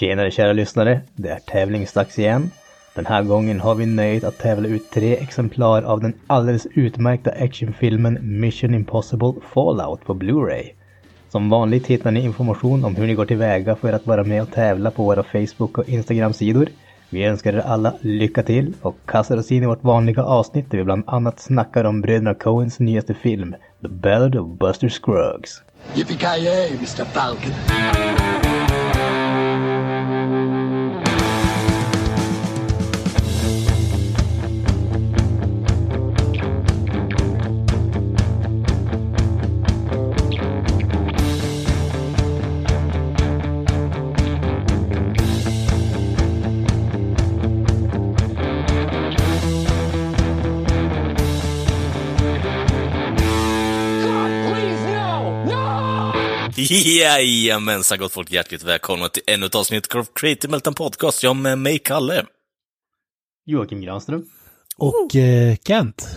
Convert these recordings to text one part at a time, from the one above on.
Tjenare kära lyssnare, det är tävlingsdags igen. Den här gången har vi nöjet att tävla ut tre exemplar av den alldeles utmärkta actionfilmen Mission Impossible Fallout på Blu-ray. Som vanligt hittar ni information om hur ni går tillväga för att vara med och tävla på våra Facebook och Instagram-sidor. Vi önskar er alla lycka till och kastar oss in i vårt vanliga avsnitt där vi bland annat snackar om bröderna Coens nyaste film, The Ballad of Buster Scruggs. Yippee-ki-yay, Mr. Falcon. Jajamensan gott folk, hjärtligt välkomna till ännu ett avsnitt av Creative Meltdown Podcast. Jag med mig, Kalle. Joakim Granström. Och eh, Kent.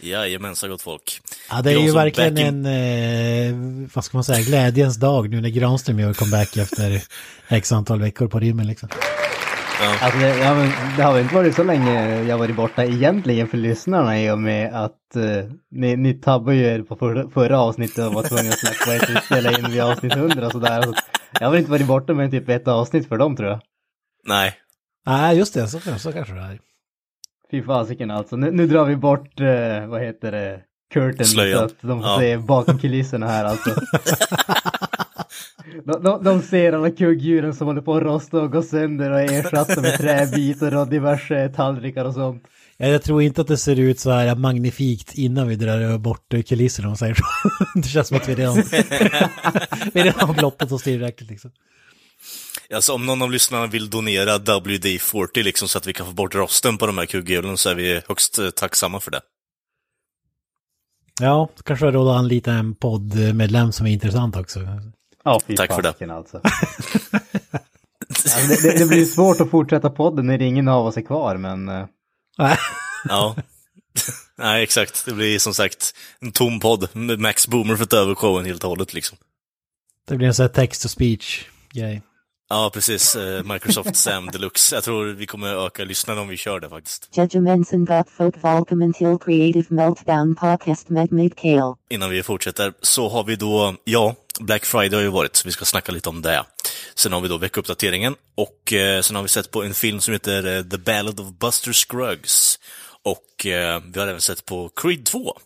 Jajamensan gott folk. Ja, det är ju verkligen in- en, eh, vad ska man säga, glädjens dag nu när Granström gör comeback efter x antal veckor på rymmen liksom. Alltså det, ja, men det har väl inte varit så länge jag varit borta egentligen för lyssnarna i och med att eh, ni, ni tabbade ju er på förra, förra avsnittet och var tvungna att och spela in vid avsnitt 100 och sådär. Så jag har väl inte varit borta med typ ett avsnitt för dem tror jag. Nej, Nej, just det, så, så kanske det är. Fy fasiken alltså. Nu, nu drar vi bort, eh, vad heter det, curtain Slöjan. så att de får Ja. se bakom kulisserna här alltså. De, de, de ser alla kugghjulen som håller på att rosta och gå sönder och är ersatta med träbitar och diverse tallrikar och sånt. Ja, Jag tror inte att det ser ut så här magnifikt innan vi drar bort kulisserna om säger så. Det känns som att vi redan, vi redan har blottat oss tillräckligt liksom. alltså om någon av lyssnarna vill donera WD-40 liksom så att vi kan få bort rosten på de här kugghjulen så är vi högst eh, tacksamma för det. Ja, kanske har råd att anlita en poddmedlem som är intressant också. Ja, fy Tack för det. alltså. Alltså, det, det, det blir svårt att fortsätta podden när ingen av oss är kvar, men eh. Ja. Nej, exakt. Det blir som sagt en tom podd med Max Boomer för att ta över showen helt och hållet liksom. Det blir en sån här text to speech grej. Ja, precis. Eh, Microsoft Sam Deluxe. Jag tror vi kommer öka lyssnarna om vi kör det faktiskt. Till Creative Meltdown Podcast med. Innan vi fortsätter så har vi då, ja, Black Friday har ju varit, så vi ska snacka lite om det. Sen har vi då veckuppdateringen och eh, sen har vi sett på en film som heter eh, The Ballad of Buster Scruggs. Och eh, vi har även sett på Creed 2.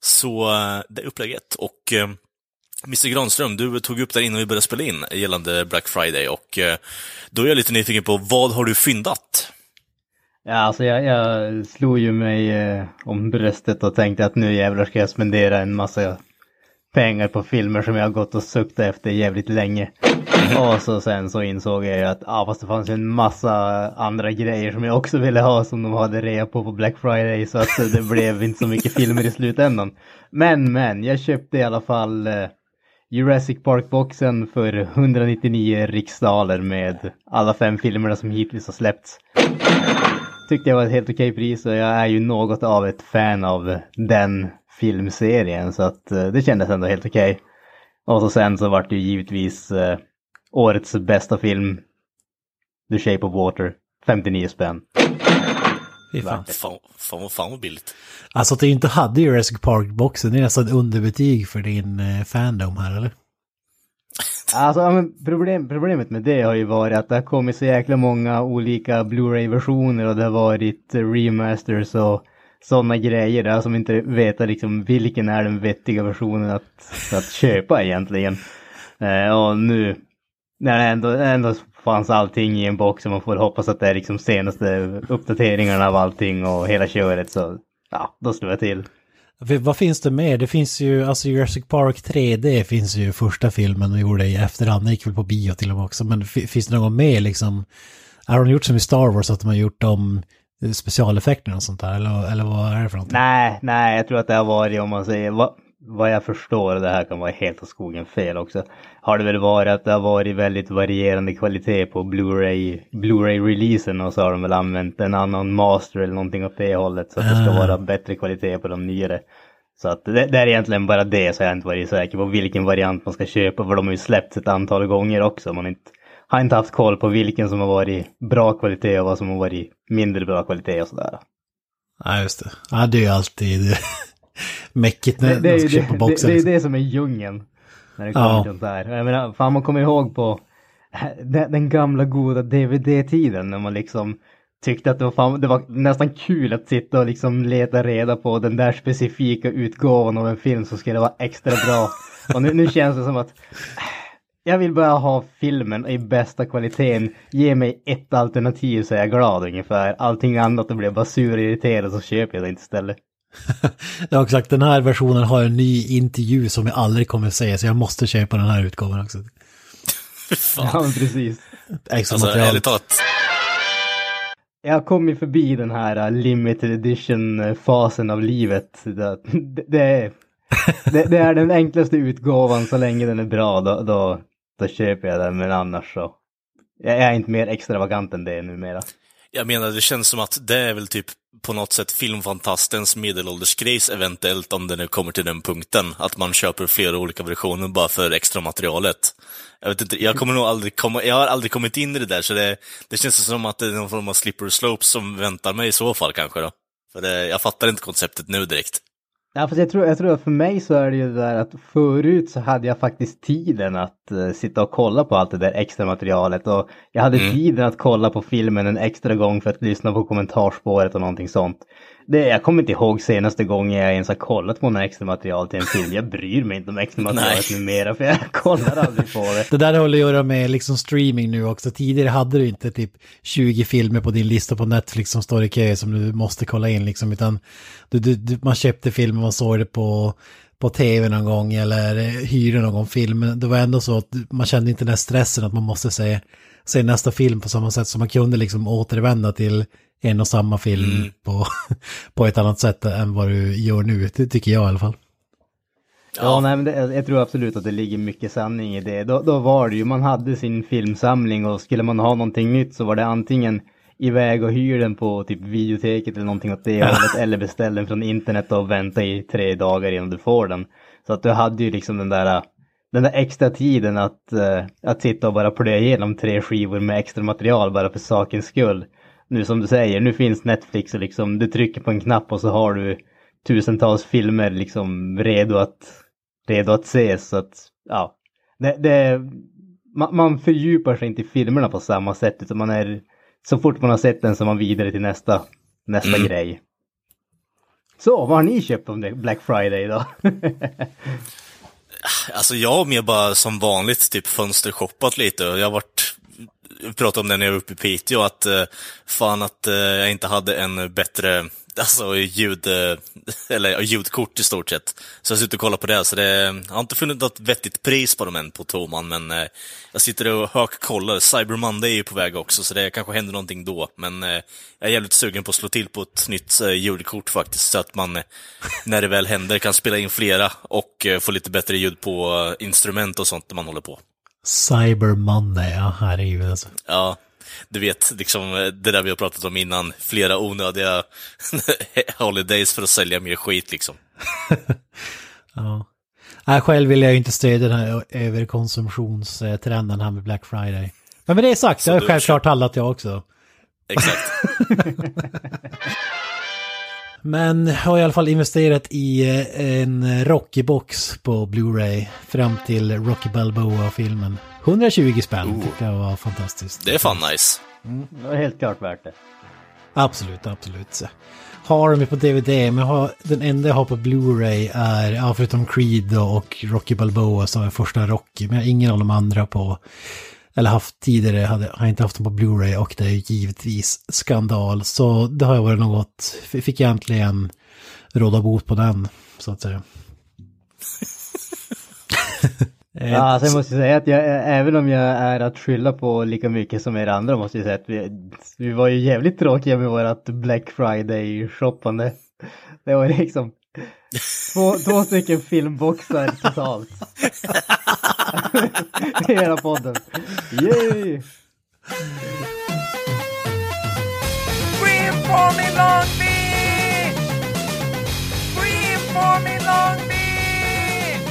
Så eh, det är upplägget. Och Mr Granström, du tog upp där innan vi började spela in gällande Black Friday och eh, då är jag lite nyfiken på vad har du fyndat? ja, alltså jag, jag slog ju mig eh, om bröstet och tänkte att nu jävlar ska jag spendera en massa pengar på filmer som jag har gått och suktat efter jävligt länge. Och så sen så insåg jag ju att ah, fast det fanns ju en massa andra grejer som jag också ville ha som de hade rea på på Black Friday så att det blev inte så mycket filmer i slutändan. Men men, jag köpte i alla fall eh, Jurassic Park-boxen för 199 riksdaler med alla fem filmerna som hittills har släppts. Tyckte jag var ett helt okej pris och jag är ju något av ett fan av den filmserien så att eh, det kändes ändå helt okej. Och så sen så vart det ju givetvis eh, årets bästa film, The Shape of Water, 59 spänn. Fy fan. Fan, fan, fan vad billigt. Alltså att du inte hade Jurassic Park-boxen, det är nästan underbetyg för din eh, fandom här eller? Alltså problem, problemet med det har ju varit att det har kommit så jäkla många olika Blu-ray-versioner och det har varit remasters och sådana grejer där som inte vet liksom vilken är den vettiga versionen att, att köpa egentligen. Eh, och nu när det ändå, ändå fanns allting i en box och man får hoppas att det är liksom senaste uppdateringarna av allting och hela köret så ja, då slår jag till. Vad finns det mer? Det finns ju, alltså Jurassic Park 3D finns ju första filmen och gjorde i efterhand, den gick väl på bio till och med också, men fi- finns det något mer liksom? Har de gjort som i Star Wars, att de har gjort de specialeffekterna och sånt där, eller, eller vad är det för någonting? Nej, nej, jag tror att det har varit om man säger vad, vad jag förstår, och det här kan vara helt av skogen fel också, har det väl varit att det har varit väldigt varierande kvalitet på Blu-ray, Blu-ray-releasen och så har de väl använt en annan master eller någonting åt det hållet så att det ska Ah. vara bättre kvalitet på de nyare. Så att det, det är egentligen bara det så jag har inte varit säker på vilken variant man ska köpa för de har ju släppts ett antal gånger också. Man inte har inte haft koll på vilken som har varit bra kvalitet och vad som har varit mindre bra kvalitet och sådär. Ja, just det. Ja, det är ju alltid mäckigt när Det, det, man är ska köpa det, boxen. det, det är liksom. det som är djungeln. När det kommer Ja. till sånt där. Jag menar, fan man kommer ihåg på den, den gamla goda DVD-tiden när man liksom tyckte att det var, fan, det var nästan kul att sitta och liksom leta reda på den där specifika utgåvan av en film som skulle vara extra bra. Och nu, nu känns det som att jag vill bara ha filmen i bästa kvaliteten. Ge mig ett alternativ så är jag glad ungefär. Allting annat då blir jag bara sur och irriterad så köper jag det inte istället. Jag har sagt den här versionen har en ny intervju som jag aldrig kommer att se så jag måste köpa den här utgåvan också. Ja, men precis. Extra Alltså material. ärligt talat, Jag kom ju förbi den här uh, limited edition-fasen av livet. Det, det, är, det, det är den enklaste utgåvan så länge den är bra, då, då, då köper jag den, men annars så. Jag är inte mer extravagant än det numera jag menar det känns som att det är väl typ på något sätt filmfantastens medelåldersgrejs eventuellt om det nu kommer till den punkten, att man köper flera olika versioner bara för extra materialet. Jag vet inte, jag kommer nog aldrig komma, jag har aldrig kommit in i det där, så det, det känns som att det är någon form av slipper slope som väntar mig i så fall kanske då. För det, jag fattar inte konceptet nu direkt. Ja, fast jag tror, jag tror att för mig så är det ju det där att förut så hade jag faktiskt tiden att eh, sitta och kolla på allt det där extra materialet och jag hade tiden att kolla på filmen en extra gång för att lyssna på kommentarspåret och någonting sånt. Det, jag kommer inte ihåg senaste gången jag ens har kollat på något extra material till en film. Jag bryr mig inte om extra materialet numera för jag kollar aldrig på det. Det där håller att göra med liksom streaming nu också. Tidigare hade du inte typ 20 filmer på din lista på Netflix som står i kö som du måste kolla in liksom. Utan du, du, du, man köpte filmen, man såg det på, på tv någon gång eller eh, hyrde någon gång film. Men det var ändå så att man kände inte den här stressen att man måste se, se nästa film på samma sätt som man kunde liksom återvända till en och samma film på, på ett annat sätt än vad du gör nu. Det tycker jag i alla fall. Ja, nej, men det, jag tror absolut att det ligger mycket sanning i det. Då, då var det ju, man hade sin filmsamling och skulle man ha någonting nytt så var det antingen iväg och hyr den på typ videoteket eller någonting åt det hållet eller beställ den från internet och vänta i tre dagar innan du får den. Så att du hade ju liksom den där, den där extra tiden att, eh, att sitta och bara plöja igenom tre skivor med extra material bara för sakens skull. Nu som du säger, nu finns Netflix och liksom du trycker på en knapp och så har du tusentals filmer liksom redo att, redo att ses. Så att, ja, det, det, man, man fördjupar sig inte i filmerna på samma sätt utan man är, så fort man har sett den så är man vidare till nästa, nästa Mm. grej. Så, vad har ni köpt om det Black Friday då? Alltså jag har mer bara som vanligt typ fönstershoppat lite och jag har varit pratade om det när jag var uppe i Piteå, att eh, fan att eh, jag inte hade en bättre alltså, ljud, eh, eller ljudkort i stort sett. Så jag sitter och kollar på det, så det, jag har inte funnit något vettigt pris på dem än på Toman, men eh, jag sitter och högkollar. Cyber Monday är ju på väg också, så det kanske händer någonting då. Men eh, jag är jävligt sugen på att slå till på ett nytt eh, ljudkort faktiskt, så att man när det väl händer kan spela in flera och få lite bättre ljud på instrument och sånt när man håller på. Cyber Monday, ja herregud alltså. Ja, du vet, liksom det där vi har pratat om innan, flera onödiga holidays för att sälja mer skit liksom. Ja. Nej, själv vill jag ju inte stödja den här överkonsumtionstrenden här med Black Friday. Men med det sagt, Så jag har självklart handlat jag också. Exakt. Men har i alla fall investerat i eh, en Rocky-box på Blu-ray fram till Rocky Balboa-filmen. 120 spänn Oh. tyckte jag var fantastiskt. Det är fan nice. det var helt klart värt det. Absolut, absolut. Har de ju på DVD, men har, den enda jag har på Blu-ray är, ja, förutom Creed och Rocky Balboa har jag första Rocky, men jag har ingen av de andra på, eller haft tidigare, hade, har jag inte haft dem på Blu-ray och det är ju givetvis skandal. Så det har jag varit något, fick jag äntligen råda bot på den, så att säga. Ja, alltså jag måste säga att jag, även om jag är att skylla på lika mycket som er andra måste jag säga att vi, vi var ju jävligt tråkiga med vårat Black Friday-shoppande. Det var liksom två, två stycken filmboxar totalt. I hela podden. Yay! Scream for me Long Beach! Scream for me Long Beach!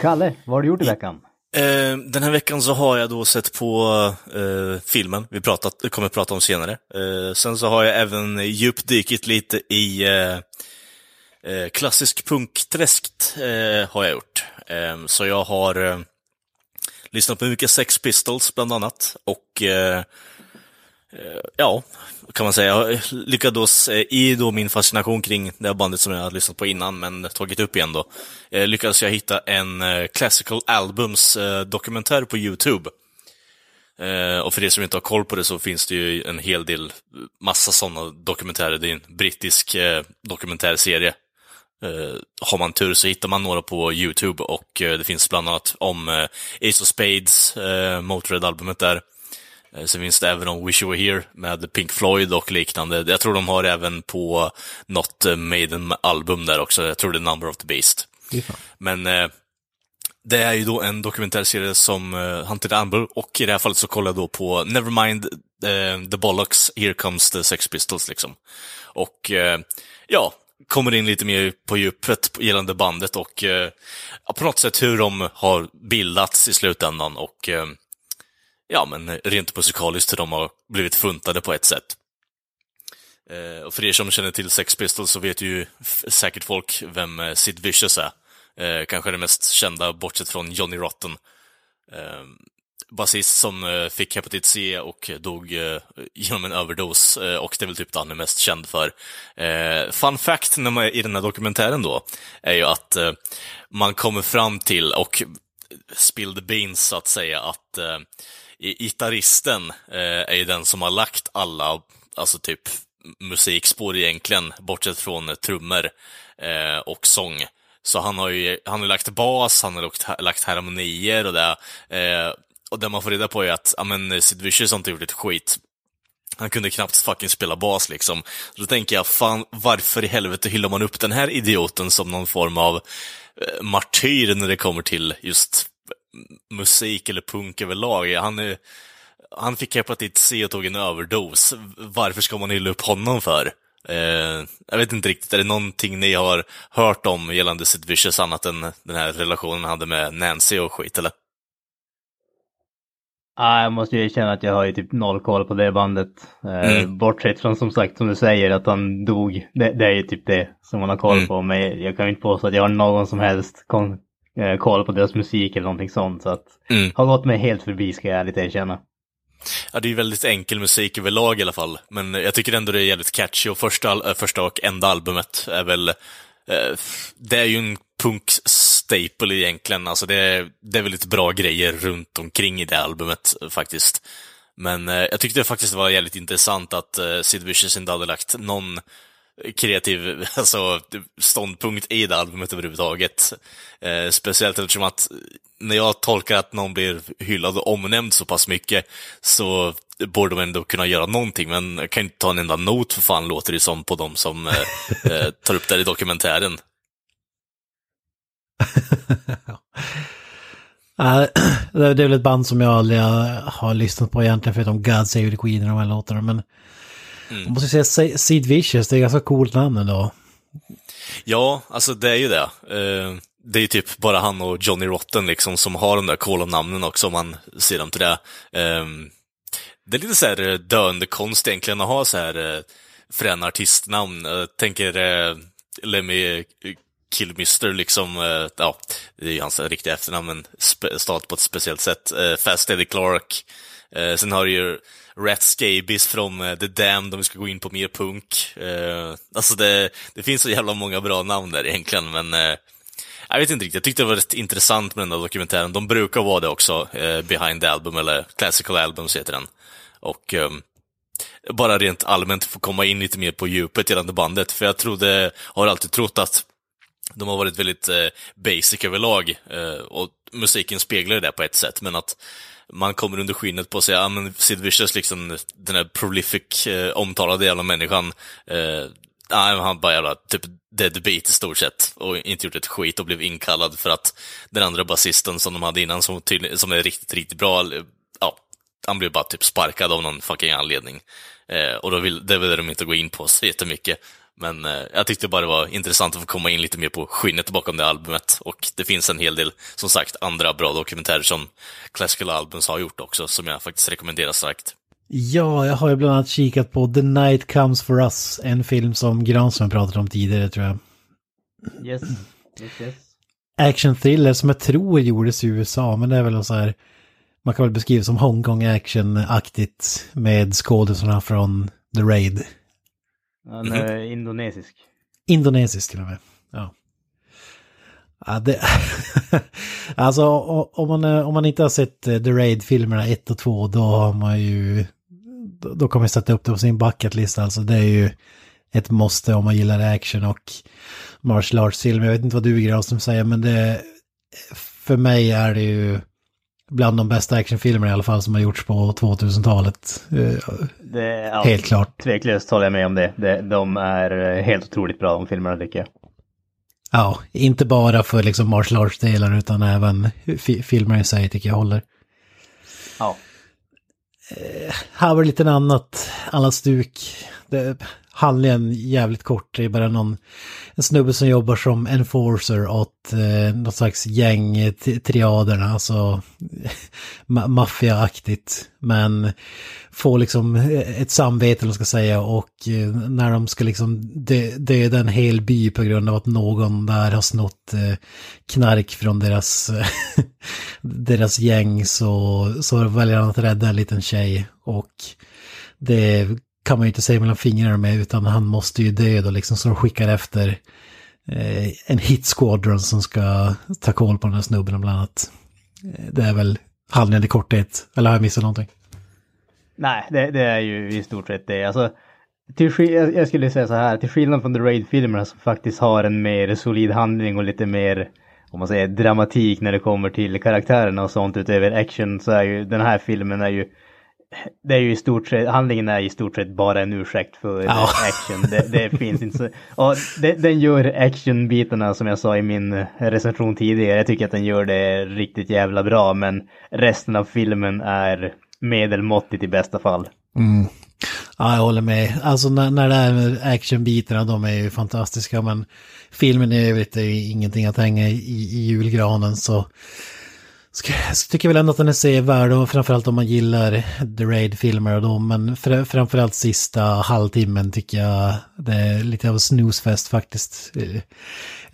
Kalle, vad har du gjort i veckan? Eh, den här veckan så har jag då sett på eh, filmen vi pratat, kommer att prata om senare. Eh, sen så har jag även djupdykit lite i eh, eh, klassisk punkträskt eh, har jag gjort. Ehm, så jag har eh, lyssnat på mycket Sex Pistols bland annat och eh, eh, ja, kan man säga. Jag lyckades, i då min fascination kring det här bandet som jag hade lyssnat på innan, men tagit upp igen då, lyckades jag hitta en Classical Albums dokumentär på YouTube. Och för er som inte har koll på det så finns det ju en hel del, massa sådana dokumentärer. Det är en brittisk dokumentärserie. Eh, har man tur så hittar man några på YouTube och eh, det finns bland annat om eh, Ace of Spades, eh, Motörhead-albumet där. Eh, Sen finns det även om Wish You Were Here med Pink Floyd och liknande. Jag tror de har även på något Maiden-album där också. Jag tror det är Number of the Beast. Fy fan. Men det är ju då en dokumentärserie som eh, Hunted Amber och i det här fallet så kollar jag då på Nevermind eh, the Bollocks, Here Comes the Sex Pistols liksom. Och eh, ja, kommer in lite mer på djupet gällande bandet och eh, på något sätt hur de har bildats i slutändan och eh, ja, men rent musikaliskt hur de har blivit funtade på ett sätt. Eh, och för er som känner till Sex Pistols så vet ju säkert folk vem eh, Sid Vicious är. Eh, kanske det mest kända, bortsett från Johnny Rotten. Eh, Basist som eh, fick hepatit C och dog eh, genom en överdos eh, och det är väl typ det han är mest känd för. Fun fact när man, i den här dokumentären då, är ju att man kommer fram till, och spill the beans så att säga, att gitarristen är ju den som har lagt alla, alltså typ musikspår egentligen, bortsett från trummor och sång. Så han har ju han har lagt bas, han har lagt, lagt harmonier och det. Eh, och det man får reda på är att, ja men Sid Vicious har inte gjort ett skit. Han kunde knappt fucking spela bas liksom. Då tänker jag, fan, varför i helvete hyllar man upp den här idioten som någon form av eh, martyr när det kommer till just eh, musik eller punk överlag? Han, är, han fick hepatit C och tog en överdos. Varför ska man hylla upp honom för? Eh, jag vet inte riktigt, är det någonting ni har hört om gällande Sid Vicious annat än den här relationen han hade med Nancy och skit, eller? Ah, jag måste ju erkänna att jag har ju typ noll koll på det bandet. Eh, Mm. Bortsett från som sagt som du säger att han dog. Det, det är ju typ det som man har koll Mm. på. Men jag kan ju inte påstå att jag har någon som helst kon- eh, koll på deras musik eller någonting sånt. Så att Mm. har gått mig helt förbi ska jag ärligt erkänna. Ja, det är ju väldigt enkel musik överlag i alla fall, men jag tycker ändå det är jävligt catchy och första, äh, första och enda albumet är väl, eh, det är ju en staple egentligen, alltså det, är- det är väldigt bra grejer runt omkring i det albumet faktiskt. Men eh, jag tyckte det faktiskt var jävligt intressant att eh, Sid Vicious inte hade lagt någon kreativ alltså, ståndpunkt i det albumet överhuvudtaget. Eh, speciellt eftersom att när jag tolkar att någon blir hyllad och omnämnd så pass mycket så borde de ändå kunna göra någonting, men jag kan inte ta en enda not för fan låter det som på de som eh, eh, tar upp det här i dokumentären. Det är väl ett band som jag aldrig har lyssnat på egentligen förutom God Save the Queen och de här låtarna. Men Mm. jag måste säga Sid Vicious, det är ganska coolt namn ändå. Ja, alltså det är ju det. Eh, det är ju typ bara han och Johnny Rotten liksom som har de där kolonnamnen också om man ser dem till det. Eh, det är lite så här eh, döende konst egentligen att ha så här eh, fräna artistnamn. Jag tänker Lemmy Killmister liksom, eh, ja, det är ju hans riktiga efternamn men stat stavat på ett speciellt sätt. Eh, Fast Eddie Clark. Eh, sen har du ju Rat Scabies från The Damned om vi ska gå in på mer punk. Alltså det, det finns så jävla många bra namn där egentligen, men jag vet inte riktigt. Jag tyckte det var rätt intressant med den där dokumentären. De brukar vara det också, Behind the Album, eller Classical Albums heter den. Och ehm, bara rent allmänt få komma in lite mer på djupet gällande bandet, för jag trodde, har alltid trott att de har varit väldigt eh, basic överlag eh, och musiken speglar det på ett sätt, men att man kommer under skinnet på sig, ja ah, men Sid Vicious, liksom den här prolific, eh, omtalade jävla människan, eh, nej, han bara jävla typ deadbeat i stort sett och inte gjort ett skit och blev inkallad för att den andra basisten som de hade innan som, tydlig, som är riktigt, riktigt bra, ja, han blev bara typ sparkad av någon fucking anledning. Eh, och då vill, det vill de inte gå in på så jättemycket. Men eh, jag tyckte bara det var intressant att få komma in lite mer på skinnet bakom det albumet. Och det finns en hel del, som sagt, andra bra dokumentärer som Classical Albums har gjort också, som jag faktiskt rekommenderar starkt. Ja, jag har ju bland annat kikat på The Night Comes For Us, en film som Granström pratade om tidigare tror jag. Yes. yes, yes. Action thriller som jag tror gjordes i USA, men det är väl så här, man kan väl beskriva som Hongkong action-aktigt med skådespelarna från The Raid. Han är indonesisk. Indonesisk till och med. Ja. Ja, det... alltså om man, eh, om man inte har sett eh, The Raid-filmerna 1 och 2 då har man ju... Då, kommer jag sätta upp det på sin bucketlist alltså. Det är ju ett måste om man gillar action och martial arts-film. Jag vet inte vad du Granström säger men det... För mig är det ju bland de bästa actionfilmerna i alla fall som har gjorts på 2000-talet. Eh, Det, ja, Helt klart. Tveklöst håller jag med om det. det. De är eh, helt otroligt bra de filmerna tycker jag. Ja, inte bara för liksom martial arts-delen utan även fi- filmer i sig tycker jag håller. Ja. Här var det lite annat, annat stuk. Det, handlingen jävligt kort, det är bara någon en snubbe som jobbar som enforcer åt eh, något slags gäng, eh, triaderna, alltså ma- maffiaaktigt. Men får liksom eh, ett samvete, eller vad man ska säga, och eh, när de ska liksom dö- döda en hel by på grund av att någon där har snott eh, knark från deras, deras gäng så, så väljer han att rädda en liten tjej. Och det kan man ju inte säga mellan fingrarna med utan han måste ju dö då liksom så de skickar efter eh, en hit squadron som ska ta koll på den här snubben bland annat. Eh, det är väl handlingen i korthet, eller har jag missat någonting? Nej, det, det är ju i stort sett det. Alltså, till, jag skulle säga så här, till skillnad från The Raid-filmerna som faktiskt har en mer solid handling och lite mer, om man säger dramatik när det kommer till karaktärerna och sånt utöver action så är ju den här filmen är ju det är ju i stort sett, handlingen är i stort sett bara en ursäkt för Ja. action. Det, det finns inte så, och det, den gör actionbitarna som jag sa i min recension tidigare. Jag tycker att den gör det riktigt jävla bra men resten av filmen är medelmåttigt i bästa fall. Ja, jag håller med. Alltså när, när det är med actionbitarna, de är ju fantastiska, men filmen i övrigt är ju ingenting att hänga i, i julgranen, så tycker jag väl ändå att den är sevärd, och framförallt om man gillar The Raid-filmer och dem, men fr, framförallt sista halvtimmen tycker jag det är lite av snusfest faktiskt. Eh,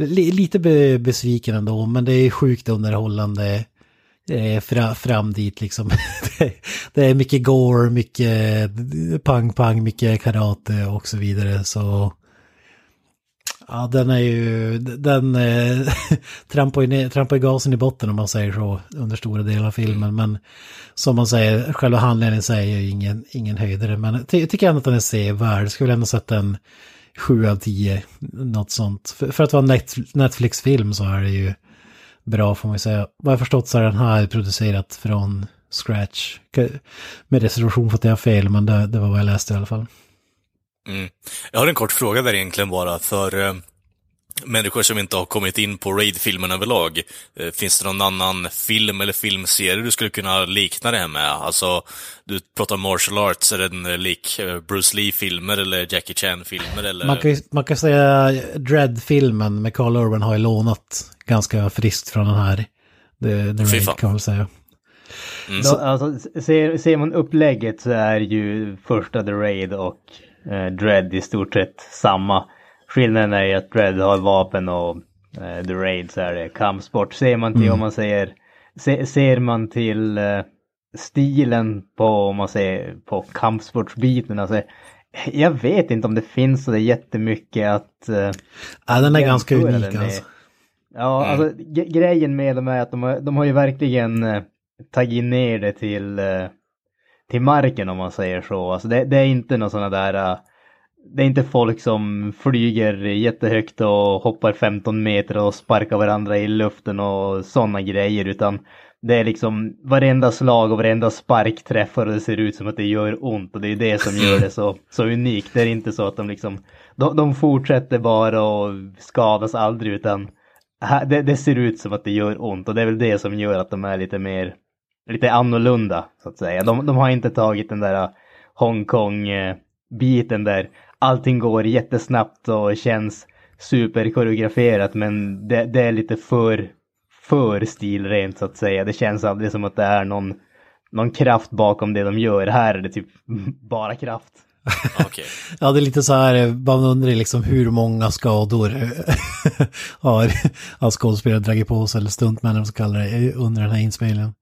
lite be, besviken ändå, men det är sjukt underhållande eh, fra, fram dit liksom. det, det är mycket gore, mycket pang-pang, mycket karate och så vidare. Så ja, den är ju, den eh, trampar, ju ner, trampar ju gasen i botten om man säger så under stora delar av filmen. Men som man säger, själva handlingen i sig är ju ingen, ingen höjdare. Men jag ty- tycker ändå att den är sevärd. Skulle ändå sätta en 7 av 10, något sånt. För, för att vara en Net- Netflix-film så är det ju bra får man ju säga. Vad jag förstått så är den här producerat från scratch. Med reservation för att jag har fel, men det, det var vad jag läste i alla fall. Mm. Jag har en kort fråga där egentligen bara för eh, människor som inte har kommit in på Raid-filmen överlag. Eh, finns det någon annan film eller filmserie du skulle kunna likna det här med? Alltså, du pratar martial arts, är den eh, lik eh, Bruce Lee-filmer eller Jackie Chan-filmer eller? Man kan, man kan säga Dread-filmen med Carl Urban har ju lånat ganska friskt från den här. The, the Fy Raid fan. kan man säga. Mm. Då, alltså, ser, ser man upplägget så är ju första The Raid och eh, Dread i stort sett samma. Skillnaden är ju att Dread har vapen och eh, The Raid så är det kampsport. Ser man till om man säger, se, ser man till eh, stilen på, om man säger, på kampsportsbiten, alltså jag vet inte om det finns så det jättemycket att eh, Ja, den är ganska unik alltså. Ja, alltså ge- grejen med dem är att de har, de har ju verkligen eh, tagit ner det till, eh, till marken om man säger så. Alltså det, det är inte någon sådana där, eh, det är inte folk som flyger jättehögt och hoppar 15 meter och sparkar varandra i luften och sådana grejer utan det är liksom varenda slag och varenda spark träffar och det ser ut som att det gör ont och det är det som gör det så, så unikt. Det är inte så att de liksom, de, de fortsätter bara och skadas aldrig utan det, det ser ut som att det gör ont och det är väl det som gör att de är lite mer, lite annorlunda så att säga. De, de har inte tagit den där Hongkong-biten där allting går jättesnabbt och känns superkoreograferat men det, det är lite för, för stilrent så att säga. Det känns aldrig som att det är någon, någon kraft bakom det de gör. Här är det typ bara kraft. Okej. Ja, det är lite så här, eh, man undrar liksom hur många skador eh, har, har skådespelare dragit på sig, eller stuntmän eller vad man ska kalla det, under den här inspelningen.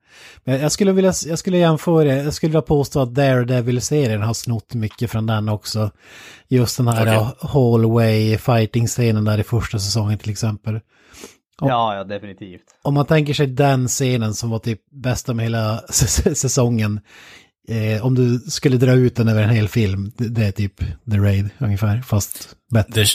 Men jag skulle vilja, jag skulle jämföra, jag skulle vilja påstå att Daredevil-serien har snott mycket från den också. Just den här okay. hallway fighting-scenen där i första säsongen till exempel. Ja. Ja, ja definitivt. Om man tänker sig den scenen som var typ bästa med hela säsongen. Eh, om du skulle dra ut den över en hel film, det, det är typ The Raid ungefär, fast bättre. Det,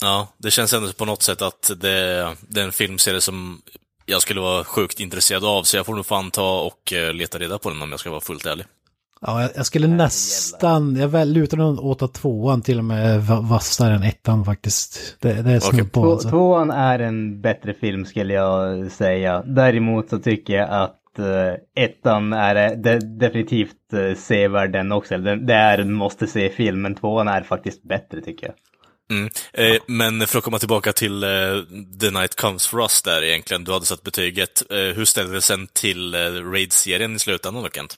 ja, det känns ändå på något sätt att det, det är en filmserie som jag skulle vara sjukt intresserad av, så jag får nog fan ta och eh, leta reda på den om jag ska vara fullt ärlig. Ja, jag, skulle nästan, jag väl lutar nog åt att tvåan till och med vassare än ettan faktiskt. Det, det är snudd på Två, alltså. Tvåan är en bättre film skulle jag säga. Däremot så tycker jag att eh, ettan är de, definitivt uh, sevärd den också. Den, det är en måste se-film, men tvåan är faktiskt bättre tycker jag. Mm. Eh, men för att komma tillbaka till eh, The Night Comes For Us där egentligen, du hade satt betyget. Eh, hur ställde det sen till eh, Raid-serien i slutändan då, Kent?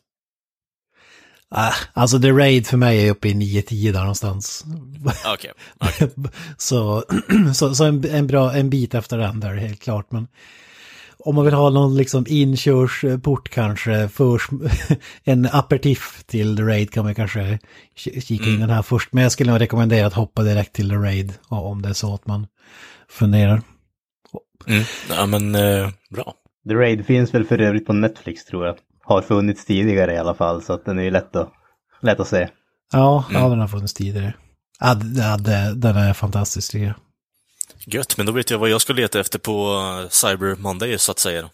Ah, alltså The Raid för mig är uppe i 9-10 där någonstans. Okej. okej. så så, så en, en, bra, en bit efter den där helt klart. Men om man vill ha någon liksom inkörsport kanske, för, en aperitif till The Raid kan man kanske ki- kika in den här först. Men jag skulle nog rekommendera att hoppa direkt till The Raid om det är så att man funderar. Mm. Ja, men eh, bra. The Raid finns väl för övrigt på Netflix tror jag. Har funnits tidigare i alla fall, så att den är ju lätt att, lätt att se. Ja, ja den har funnits tidigare. Ja, den är fantastisk tycker jag. Gött, men då vet jag vad jag ska leta efter på eh, Cyber Monday, så att säga.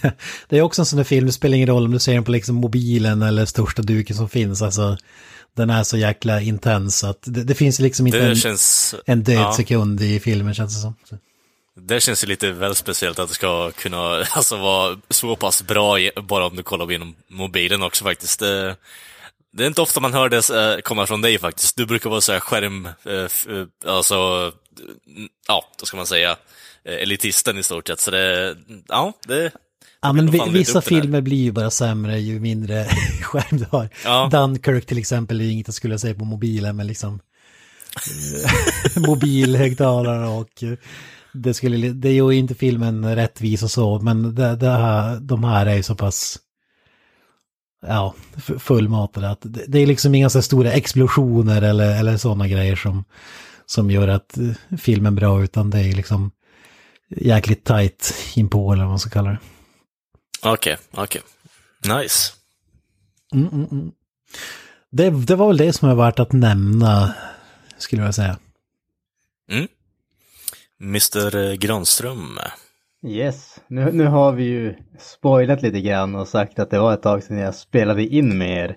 Det är också en sån där film, det spelar ingen roll om du ser den på liksom mobilen eller största duken som finns. Alltså, den är så jäkla intens att det, det finns liksom inte en, känns... en död ja. sekund i filmen känns det som. Det känns ju lite väl speciellt att det ska kunna alltså, vara så pass bra bara om du kollar genom mobilen också faktiskt. Det, det är inte ofta man hör det eh, komma från dig faktiskt. Du brukar vara så här skärm, eh, alltså, ja, då ska man säga, eh, elitisten i stort sett. Så det, ja, det... Ja, men vi, vissa filmer blir ju bara sämre ju mindre skärm du har. Ja. Dunkirk till exempel är ju inget jag skulle säga på mobilen, men liksom eh, mobilhögtalare och eh, det skulle, det är ju inte filmen rättvis och så, men det, det här, de här är ju så pass ja, fullmatade att det, det är liksom inga så stora explosioner eller, eller sådana grejer som, som gör att eh, filmen är bra, utan det är liksom jäkligt tight inpå eller vad man ska kalla det. Okej, okej. Nice. Mm, mm, mm. Det, det var väl det som är värt att nämna, skulle jag säga. Mm. Mr Granström. Yes, nu, nu har vi ju spoilat lite grann och sagt att det var ett tag sedan jag spelade in med er.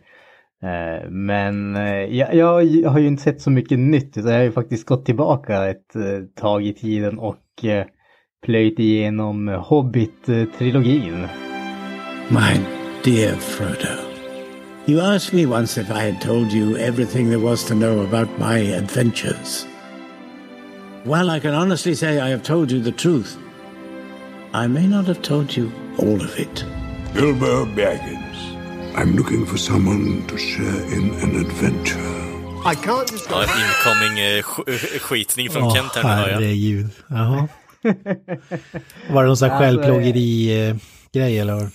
Eh, men eh, jag, jag har ju inte sett så mycket nytt utan jag har ju faktiskt gått tillbaka ett eh, tag i tiden och plöjt igenom Hobbit-trilogin. My dear Frodo, you asked me once if I had told you everything there was to know about my adventures. Well, I can honestly say I have told you the truth. I may not have told you all of it. Bilbo Baggins. I'm looking for someone to share in an adventure. I can't just Ja, incoming eh, sk- eh, skitning från Åh, Kent här nu hör jag. herregud. Jaha. Var det någon sån här Alltså, självplågeri-grej eller?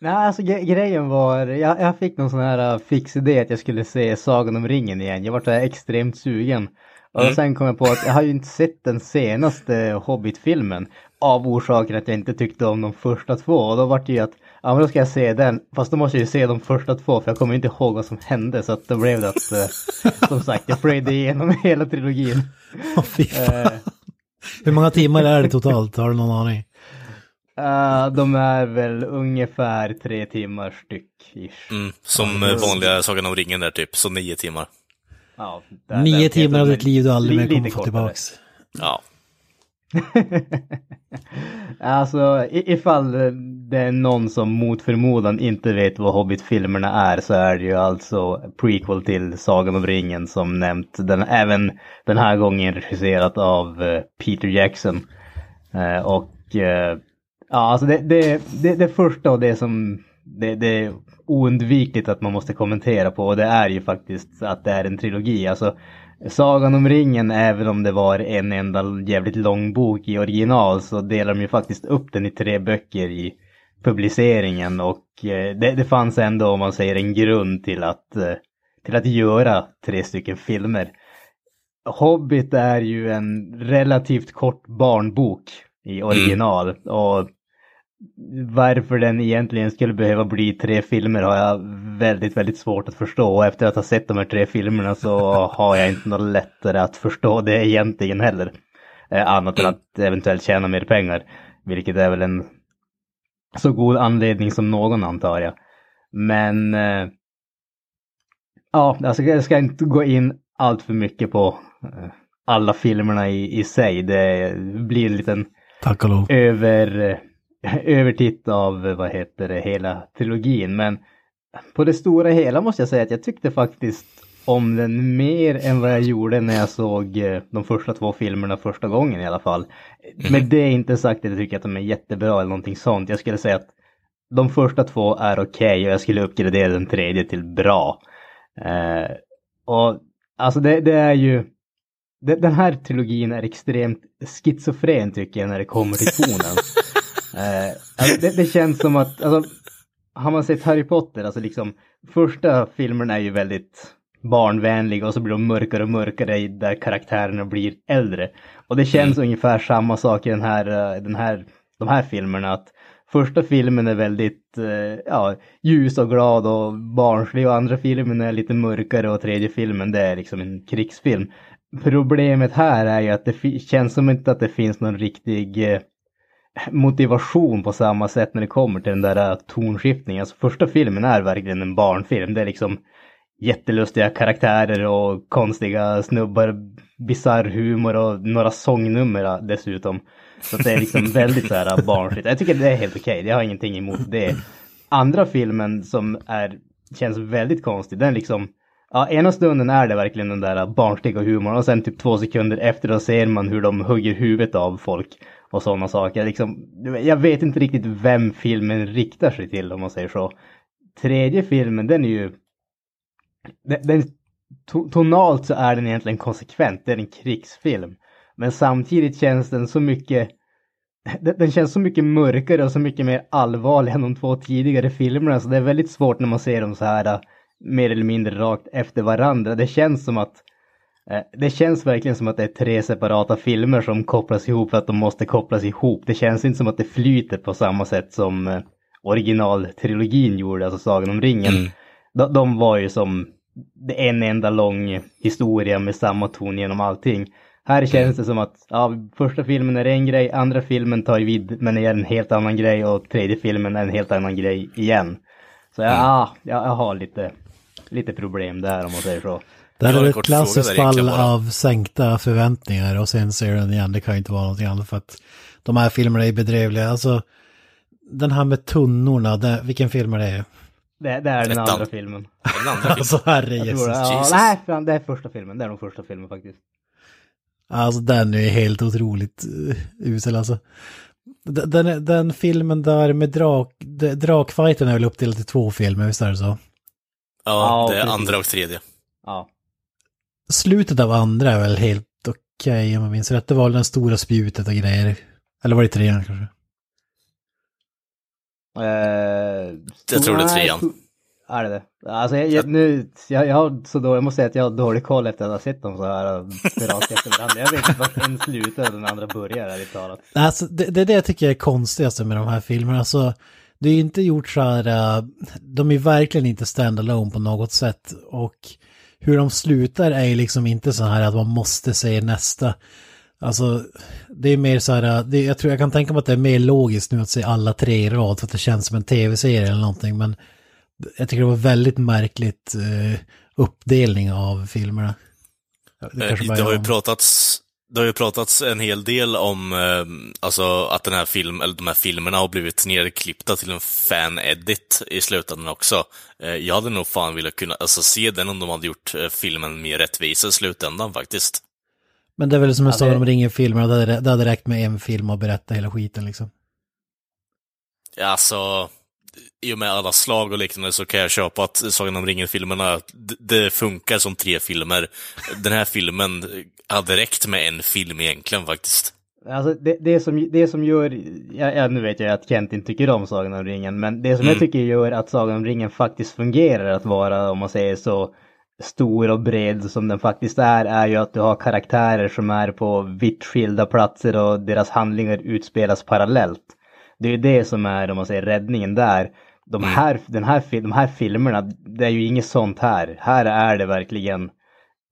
Nej, alltså gre- grejen var, jag, jag fick någon sån här uh, fix idé att jag skulle se Sagan om ringen igen. Jag var så här extremt sugen. Och Mm. sen kom jag på att jag har ju inte sett den senaste Hobbit-filmen. Av orsaken att jag inte tyckte om de första två. Och då var det ju att, ja men då ska jag se den. Fast då måste jag ju se de första två för jag kommer inte ihåg vad som hände. Så att då blev det att, uh, som sagt, jag plöjde igenom hela trilogin. Åh, fy fan. Eh, Hur många timmar är det totalt? Har du någon aning? uh, de är väl ungefär tre timmar styck. Mm, som eh, vanliga Sagan om ringen där typ, så nio timmar. Ja, där- Nio där- timmar av ditt liv du aldrig mer kommer få tillbaks. Ja. alltså ifall det är någon som mot förmodan inte vet vad Hobbit-filmerna är så är det ju alltså prequel till Sagan om ringen som nämnt. Den, även den här gången regisserat av eh, Peter Jackson. Eh, och eh, ja, alltså det, det, det, det första och det som det, det är oundvikligt att man måste kommentera på och det är ju faktiskt att det är en trilogi. Alltså Sagan om ringen, även om det var en enda jävligt lång bok i original så delar de ju faktiskt upp den i tre böcker i publiceringen och eh, det, det fanns ändå om man säger en grund till att, eh, till att göra tre stycken filmer. Hobbit är ju en relativt kort barnbok i original och varför den egentligen skulle behöva bli tre filmer har jag väldigt, väldigt svårt att förstå. Och efter att ha sett de här tre filmerna så har jag inte något lättare att förstå det egentligen heller. Eh, annat än att eventuellt tjäna mer pengar. Vilket är väl en så god anledning som någon antar jag. Men eh, ja, alltså jag ska inte gå in allt för mycket på eh, alla filmerna i, i sig. Det blir en liten över, övertitt av vad heter det, hela trilogin. Men på det stora hela måste jag säga att jag tyckte faktiskt om den mer än vad jag gjorde när jag såg eh, de första två filmerna första gången i alla fall. Med det är inte sagt att jag tycker att de är jättebra eller någonting sånt. Jag skulle säga att de första två är okej och jag skulle uppgradera den tredje till bra. Eh, och alltså det, det är ju de- den här trilogin är extremt schizofren tycker jag när det kommer till tonen. eh, alltså det, det känns som att, alltså, har man sett Harry Potter, alltså liksom första filmerna är ju väldigt barnvänliga och så blir de mörkare och mörkare där karaktärerna blir äldre. Och det känns ungefär samma sak i den här, eh, den här, de här filmerna. att Första filmen är väldigt eh, ja, ljus och glad och barnslig och andra filmen är lite mörkare och tredje filmen det är liksom en krigsfilm. Problemet här är ju att det känns som inte att det finns någon riktig motivation på samma sätt när det kommer till den där eh, tonskiftningen. Alltså första filmen är verkligen en barnfilm. Det är liksom jättelustiga karaktärer och konstiga snubbar, bizarr humor och några sångnummer eh, dessutom. Så det är liksom väldigt så här barnsligt. Jag tycker det är helt okej, jag har ingenting emot det. Andra filmen som är, känns väldigt konstig, den liksom Ja, ena stunden är det verkligen den där barnsliga humorn och sen typ två sekunder efter då ser man hur de hugger huvudet av folk och sådana saker. Liksom, jag vet inte riktigt vem filmen riktar sig till om man säger så. Tredje filmen, den är ju... Den, den, to, tonalt så är den egentligen konsekvent, det är en krigsfilm. Men samtidigt känns den så mycket... Den, den känns så mycket mörkare och så mycket mer allvarlig än de två tidigare filmerna så det är väldigt svårt när man ser dem så här mer eller mindre rakt efter varandra. Det känns som att det känns verkligen som att det är tre separata filmer som kopplas ihop för att de måste kopplas ihop. Det känns inte som att det flyter på samma sätt som eh, originaltrilogin gjorde, alltså Sagan om ringen. De, de var ju som en enda lång historia med samma ton genom allting. Här känns det som att ja, första filmen är en grej, andra filmen tar vid men är en helt annan grej och tredje filmen är en helt annan grej igen. Så ja, ja jag, jag har lite, lite problem där om man säger så. Det här är ett klassiskt fall bara. av sänkta förväntningar och sen ser den igen. Det kan ju inte vara någonting annat för att de här filmerna är bedrövliga. Alltså, den här med tunnorna, det, vilken film är det? Det, det är den andra filmen. Den andra filmen. Alltså herre Jesus. det. Ja, Jesus. nej, fan, det är första filmen. Det är nog första filmen faktiskt. Alltså den är helt otroligt uh, usel alltså. Den, den, filmen där med drak, de- drakfighten är väl uppdelad till två filmer, visst är det så? Ja, Ja, det är precis. andra och tredje. Ja. Slutet av andra är väl helt okej om jag minns rätt. Det var väl den stora spjutet och grejer. Eller var det trean kanske? Eh, Jag tror det är trean. Är det det? Alltså jag, jag, nu, jag, jag har så då, jag måste säga att jag har dålig koll efter att ha sett dem så här eh, rakt efter varandra. Jag vet inte vart en slutar och den andra börjar ärligt talat. Alltså, det, det är det jag tycker är konstigast med de här filmerna. Alltså, det är inte gjort så här, uh, de är verkligen inte stand-alone på något sätt. Och hur de slutar är ju liksom inte så här att man måste se nästa. Alltså, det är mer så här, det, jag tror jag kan tänka mig att det är mer logiskt nu att se alla tre i rad för att det känns som en tv-serie eller någonting. Men jag tycker det var väldigt märkligt uh, uppdelning av filmerna. Det Eh, Det har ju pratats, det har ju pratats en hel del om eh, alltså att den här film, eller de här filmerna har blivit nerklippta till en fan-edit i slutändan också. Eh, jag hade nog fan velat kunna alltså, se den om de hade gjort eh, filmen mer rättvis i slutändan faktiskt. Men det är väl som en Ja, Sagan det- om ringen-filmer, det, hade- det hade räckt med en film och berätta hela skiten liksom. Alltså, i och med alla slag och liknande så kan jag köpa att Sagan om ringen-filmerna, det funkar som tre filmer. Den här filmen hade räckt med en film egentligen faktiskt. Alltså det, det, som, det som gör, ja, ja, nu vet jag att Kent inte tycker om Sagan om ringen, men det som jag Mm. tycker gör att Sagan om ringen faktiskt fungerar att vara, om man säger så, stor och bred som den faktiskt är, är ju att du har karaktärer som är på vitt skilda platser och deras handlingar utspelas parallellt. Det är det som är, om man säger räddningen där. De här, den här, de här filmerna, det är ju inget sånt här. Här är det verkligen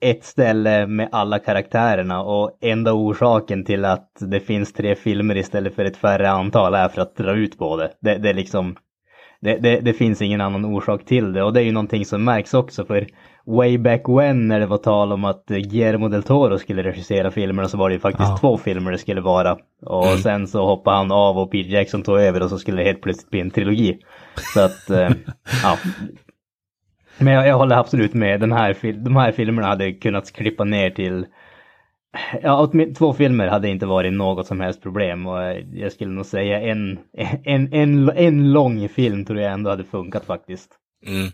ett ställe med alla karaktärerna och enda orsaken till att det finns tre filmer istället för ett färre antal är för att dra ut på det. Det, det liksom det, det finns ingen annan orsak till det och det är ju någonting som märks också för way back when när det var tal om att Guillermo del Toro skulle regissera filmerna så var det ju faktiskt Ja. två filmer det skulle vara. Och sen så hoppade han av och Peter Jackson tog över och så skulle det helt plötsligt bli en trilogi. Så att, eh, ja. Men jag, jag håller absolut med, Den här, de här filmerna hade kunnat klippa ner till Ja, två filmer hade inte varit något som helst problem och eh, jag skulle nog säga en, en, en, en lång film tror jag ändå hade funkat faktiskt. Mm.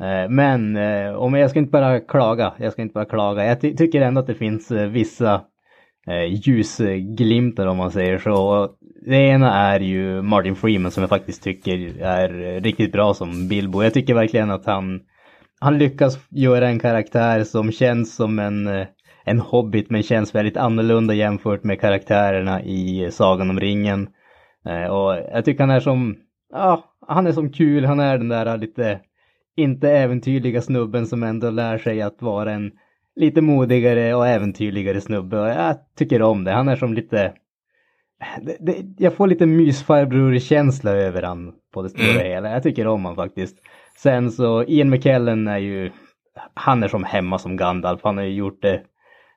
Eh, men eh, om jag ska inte bara klaga, jag ska inte bara klaga. Jag ty- tycker ändå att det finns eh, vissa ljusglimtar om man säger så. Det ena är ju Martin Freeman som jag faktiskt tycker är riktigt bra som Bilbo. Jag tycker verkligen att han, han lyckas göra en karaktär som känns som en, en hobbit men känns väldigt annorlunda jämfört med karaktärerna i Sagan om ringen. Och jag tycker han är som, ja, han är som kul, han är den där lite inte äventyrliga snubben som ändå lär sig att vara en lite modigare och äventyrligare snubbe. Och jag tycker om det. Han är som lite... Det, det, jag får lite mysfarbror-känsla över han på det stora hela. Jag tycker om han faktiskt. Sen så, Ian McKellen är ju... Han är som hemma som Gandalf. Han har ju gjort det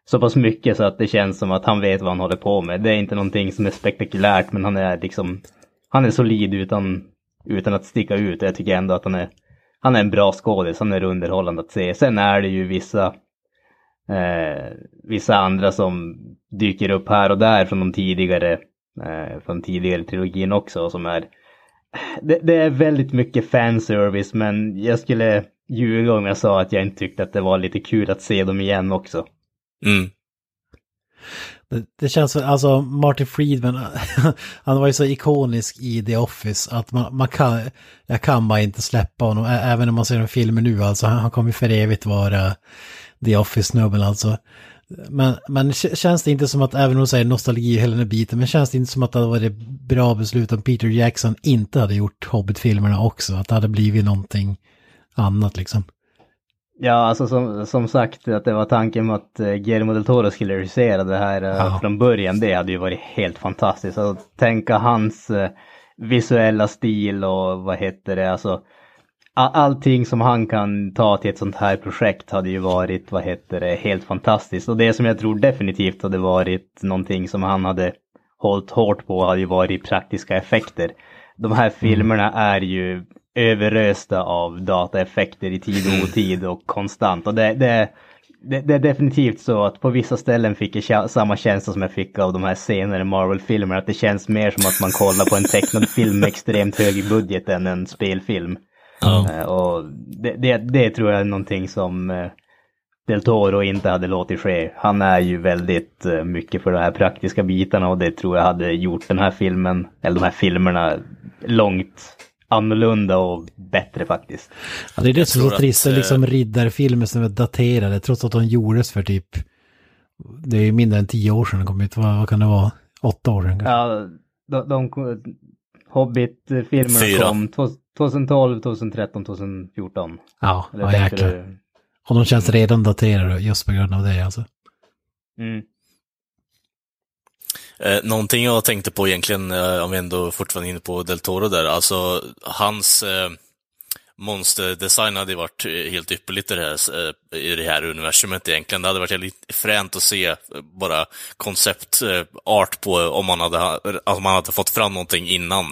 så pass mycket så att det känns som att han vet vad han håller på med. Det är inte någonting som är spektakulärt men han är liksom... Han är solid utan, utan att sticka ut. Jag tycker ändå att han är han är en bra skådis, han är underhållande att se. Sen är det ju vissa, eh, vissa andra som dyker upp här och där från de tidigare, eh, från tidigare trilogin också som är, det, det är väldigt mycket fanservice men jag skulle ljuga om jag sa att jag inte tyckte att det var lite kul att se dem igen också. Mm. Det, det känns alltså Martin Friedman, han var ju så ikonisk i The Office att man, man kan, jag kan bara inte släppa honom, även om man ser en film nu alltså, han, han kommer för evigt vara The Office-snubben alltså. Men, men känns det inte som att, även om du säger nostalgi hela den här biten, men känns det inte som att det hade varit bra beslut om Peter Jackson inte hade gjort Hobbit-filmerna också, att det hade blivit någonting annat liksom. Ja, alltså som, som sagt att det var tanken med att eh, Guillermo del Toro skulle regissera det här eh, Ja. från början. Det hade ju varit helt fantastiskt. Att tänka hans eh, visuella stil och vad heter det, alltså allting som han kan ta till ett sånt här projekt hade ju varit, vad heter det, helt fantastiskt. Och det som jag tror definitivt hade varit någonting som han hade hållit hårt på hade ju varit praktiska effekter. De här filmerna är ju överösta av dataeffekter i tid och otid och konstant. Och det, det, det, det är definitivt så att på vissa ställen fick jag samma känsla som jag fick av de här senare Marvel-filmerna. Att det känns mer som att man kollar på en tecknad film med extremt hög budget än en spelfilm. Eh, Och det, det, det tror jag är någonting som eh, Del Toro inte hade låtit ske. Han är ju väldigt eh, mycket för de här praktiska bitarna och det tror jag hade gjort den här filmen, eller de här filmerna, långt annorlunda och bättre faktiskt. Ja, det är det som är så trist, att, liksom riddarfilmer som är daterade, trots att de gjordes för typ, det är ju mindre än tio år sedan de kom ut, vad, vad kan det vara? Åtta år sedan kanske? Ja, de, de Hobbit-filmerna kom 2012, 2013, 2014. Ja, ja jäklar. Och de känns redan daterade just på grund av det alltså. Mm. Eh, någonting jag tänkte på egentligen, eh, om vi ändå fortfarande är inne på Del Toro där, alltså hans eh, monsterdesign hade ju varit eh, helt ypperligt i det, här, eh, i det här universumet egentligen. Det hade varit jävligt fränt att se eh, bara konceptart på om man hade, alltså man hade fått fram någonting innan.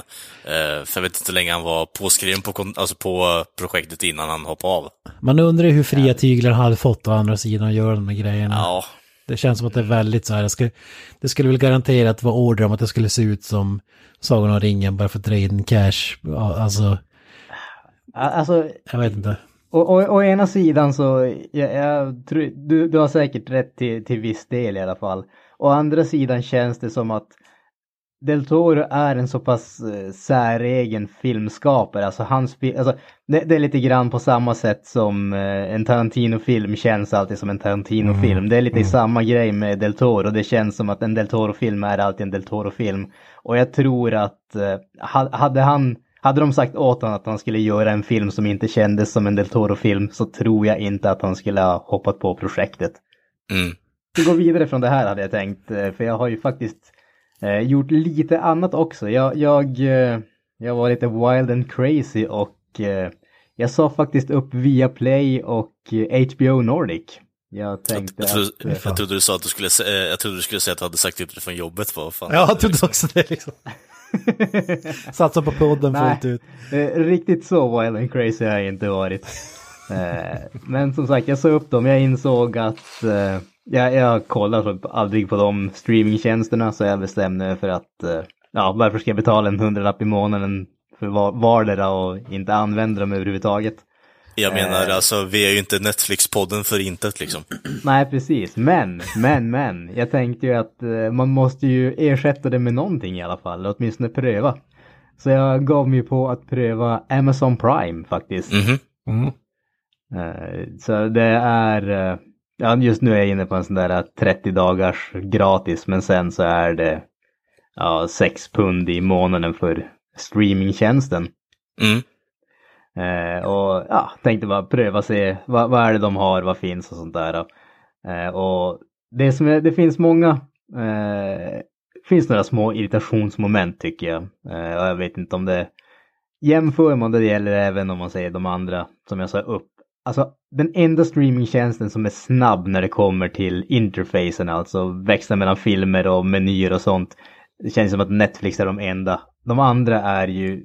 Eh, För jag vet inte hur länge han var påskriven på, alltså på projektet innan han hoppade av. Man undrar ju hur fria tyglar han hade fått å andra sidan att göra de här grejerna. Ja, Det känns som att det är väldigt så här, skulle, det skulle väl garanterat vara order om att det skulle se ut som Sagan om ringen bara för att dra in cash. Alltså, Alltså, jag vet inte. Å, ena sidan så, jag, jag tror, du, du har säkert rätt till, till viss del i alla fall. Å andra sidan känns det som att Del Toro är en så pass eh, säregen filmskapare. Alltså hans fi- alltså, det, det är lite grann på samma sätt som eh, en Tarantino-film känns alltid som en Tarantino-film. Det är lite samma grej med Del Toro. Det känns som att en Del Toro-film är alltid en Del Toro-film. Och jag tror att eh, ha- hade han hade de sagt åt honom att han skulle göra en film som inte kändes som en Del Toro-film så tror jag inte att han skulle ha hoppat på projektet. mm. Vi går vidare från det här hade jag tänkt, eh, för jag har ju faktiskt eh, gjort lite annat också. Jag, jag, eh, jag var lite wild and crazy och eh, jag sa faktiskt upp via Play och eh, HBO Nordic. Jag tänkte jag, trodde, att... eh, jag trodde du sa att du skulle, eh, jag trodde du skulle säga att du hade sagt upp det från jobbet. Vad fan. Ja, jag trodde också det liksom. Satsa på podden Nej. fullt ut. Eh, Riktigt så wild and crazy har jag inte varit. Eh, Men som sagt, jag sa upp dem. Jag insåg att eh, jag, jag kollar så aldrig på de streamingtjänsterna så jag bestämde mig för att eh, ja, varför ska jag betala en hundralapp i månaden för var- vardera och inte använda dem överhuvudtaget. Jag menar, Eh. alltså, vi är ju inte Netflix-podden för intet liksom. Nej, precis. Men, men, men. Jag tänkte ju att eh, man måste ju ersätta det med någonting i alla fall, eller åtminstone pröva. Så jag gav mig på att pröva Amazon Prime faktiskt. Mhm. Eh, Så det är, eh, ja just nu är jag inne på en sån där 30 dagars gratis men sen så är det ja, 6 pund i månaden för streamingtjänsten. Mm. Eh, och ja, tänkte bara pröva se vad, vad är det de har, vad finns och sånt där. Eh, och det som är, det finns många, eh, finns några små irritationsmoment tycker jag. Eh, jag vet inte om det jämför man det gäller även om man säger de andra som jag sa upp. Alltså den enda streamingtjänsten som är snabb när det kommer till interfacen, alltså växla mellan filmer och menyer och sånt. Det känns som att Netflix är de enda. De andra är ju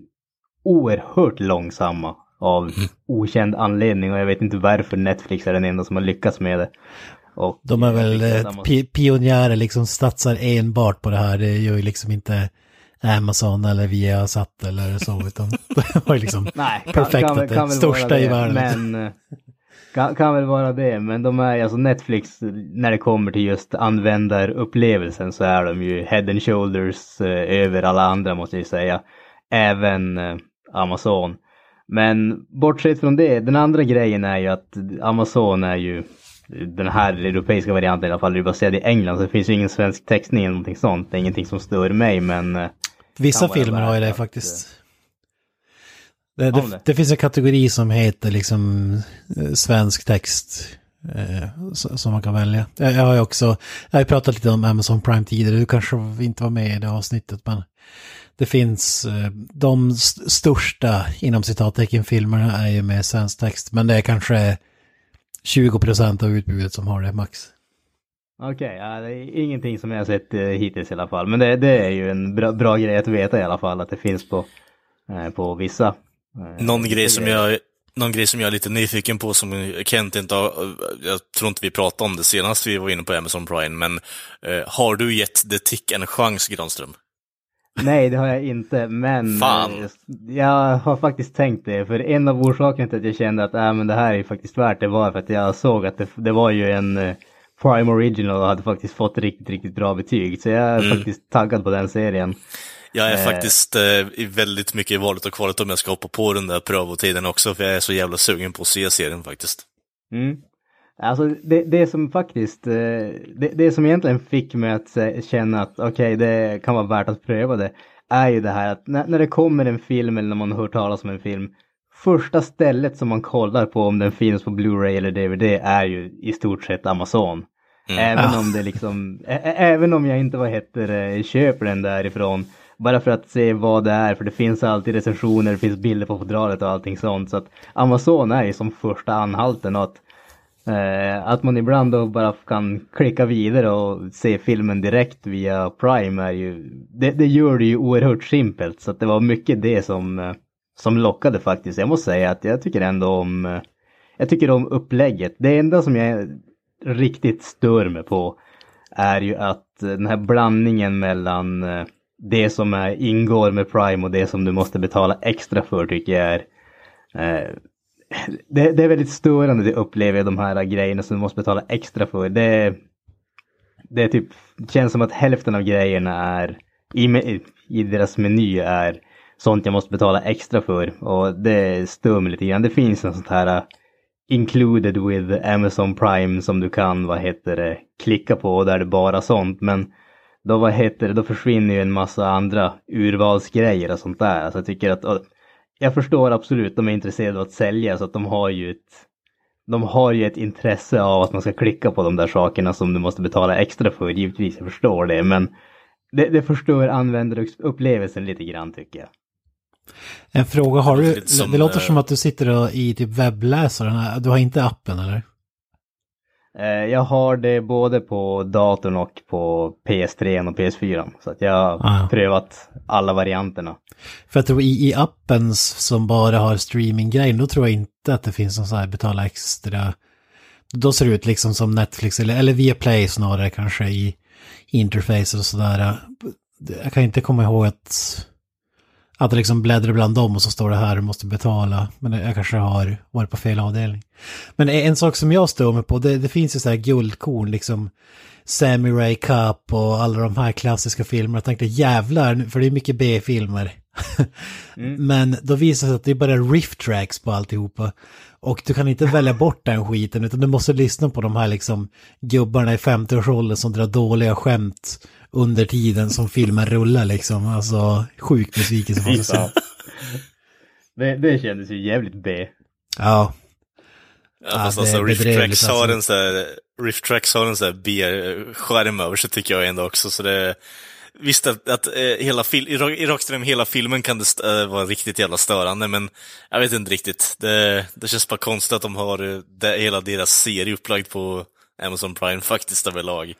oerhört långsamma av okänd anledning och jag vet inte varför Netflix är den enda som har lyckats med det. Och De är väl eh, pionjärer, liksom satsar enbart på det här. Det gör ju liksom inte Amazon eller Viasat eller så, utan det var ju liksom Nej, kan, perfekt kan, att det kan väl största vara i det, världen. Men eh, kan, kan väl vara det, men de är alltså Netflix när det kommer till just användarupplevelsen så är de ju head and shoulders eh, över alla andra måste jag säga. Även eh, Amazon. Men bortsett från det, den andra grejen är ju att Amazon är ju den här europeiska varianten i alla fall, är ju baserad i England så det finns ju ingen svensk textning eller någonting sånt. Det är ingenting som stör mig men eh, Vissa filmer har ju det faktiskt. Det, de det, det? det finns en kategori som heter liksom eh, svensk text eh, som man kan välja. Jag, jag har ju också, jag har pratat lite om Amazon Prime tidigare, du kanske inte var med i det avsnittet men det finns eh, de st- största inom citattecken filmerna är ju med svensk text men det är kanske 20% av utbudet som har det max. Okej, ja, det är ingenting som jag har sett eh, hittills i alla fall. Men det, det är ju en bra, bra grej att veta i alla fall att det finns på, eh, på vissa. eh, Någon grej, som grejer. jag, någon grej som jag är lite nyfiken på som Kent inte har, jag tror inte vi pratade om det senast vi var inne på Amazon Prime, men eh, har du gett The Tick en chans, Granström? Nej, det har jag inte, men Fan. eh, jag har faktiskt tänkt det. För en av orsakerna till att jag kände att äh, men det här är faktiskt värt det var för att jag såg att det, det var ju en eh, Prime Original hade faktiskt fått riktigt, riktigt bra betyg. Så jag är Mm. faktiskt taggad på den serien. Jag är Eh. faktiskt eh, väldigt mycket i valet och kvalet om jag ska hoppa på den där prövotiden också, för jag är så jävla sugen på att se serien faktiskt. Mm. Alltså det, det som faktiskt, eh, det, det som egentligen fick mig att känna att okej det kan vara värt att pröva det, är ju det här att när, när det kommer en film eller när man hör talas om en film, första stället som man kollar på om den finns på Blu-ray eller DVD är ju i stort sett Amazon. Även om det liksom, ä- även om jag inte vad heter det, köper den därifrån, Bara för att se vad det är, för det finns alltid recensioner, det finns bilder på fodralet och allting sånt. Så att Amazon är ju som första anhalten och att, eh, att man ibland då bara kan klicka vidare och se filmen direkt via Prime är ju, det, det gör det ju oerhört simpelt. Så att det var mycket det som, eh, som lockade faktiskt. Jag måste säga att jag tycker ändå om, eh, jag tycker om upplägget. Det enda som jag riktigt stör mig på är ju att eh, den här blandningen mellan eh, det som är, ingår med Prime och det som du måste betala extra för tycker jag är eh, det, det är väldigt störande det upplever jag de här grejerna som du måste betala extra för. Det, det är typ, känns som att hälften av grejerna är i, i deras meny är sånt jag måste betala extra för och det stör mig lite grann. Det finns en sånt här uh, included with Amazon Prime som du kan, vad heter det, klicka på och där det bara sånt men då vad heter det, då försvinner ju en massa andra urvalsgrejer och sånt där. Alltså jag tycker att, jag förstår absolut, de är intresserade av att sälja så att de har ju ett de har ju ett intresse av att man ska klicka på de där sakerna som du måste betala extra för, givetvis, jag förstår det, men det, det förstör användarupplevelsen lite grann tycker jag. En fråga, har Det du, låter lite som, det låter eh, som att du sitter och, i typ webbläsaren, du har inte appen eller? Eh, Jag har det både på datorn och på PS3 och PS4. Så att jag har Ah. prövat alla varianterna. För jag tror i, i appen som bara har streaminggrejen, då tror jag inte att det finns någon så här betala extra. Då ser det ut liksom som Netflix eller, eller via Play snarare kanske i interface och sådär. Jag kan inte komma ihåg att, att det liksom bläddrar bland dem och så står det här du måste betala. Men jag kanske har varit på fel avdelning. Men en sak som jag står med på, det, det finns ju så här guldkorn liksom. Samurai Cup och alla de här klassiska filmerna. Jag tänkte jävlar, för det är mycket B-filmer. Men då visar det sig att det är bara riff tracks på alltihopa. Och du kan inte välja bort den skiten utan du måste lyssna på de här liksom gubbarna i 50-årsåldern som drar dåliga skämt under tiden som filmen rullar liksom. Alltså sjuk besvikelse får man säga. Det, det kändes ju jävligt B. Ja, Ja, Ja, fast alltså Riff bedrövligt, Tracks har alltså. en så här, Riff Tracks har en så här B-skärm över sig tycker jag ändå också, så det Visst att, att eh, hela fil- i, ra- i rakt igenom hela filmen kan det eh, vara riktigt jävla störande, men jag vet inte riktigt. Det, det känns bara konstigt att de har eh, det, hela deras serie upplagd på Amazon Prime faktiskt överlag.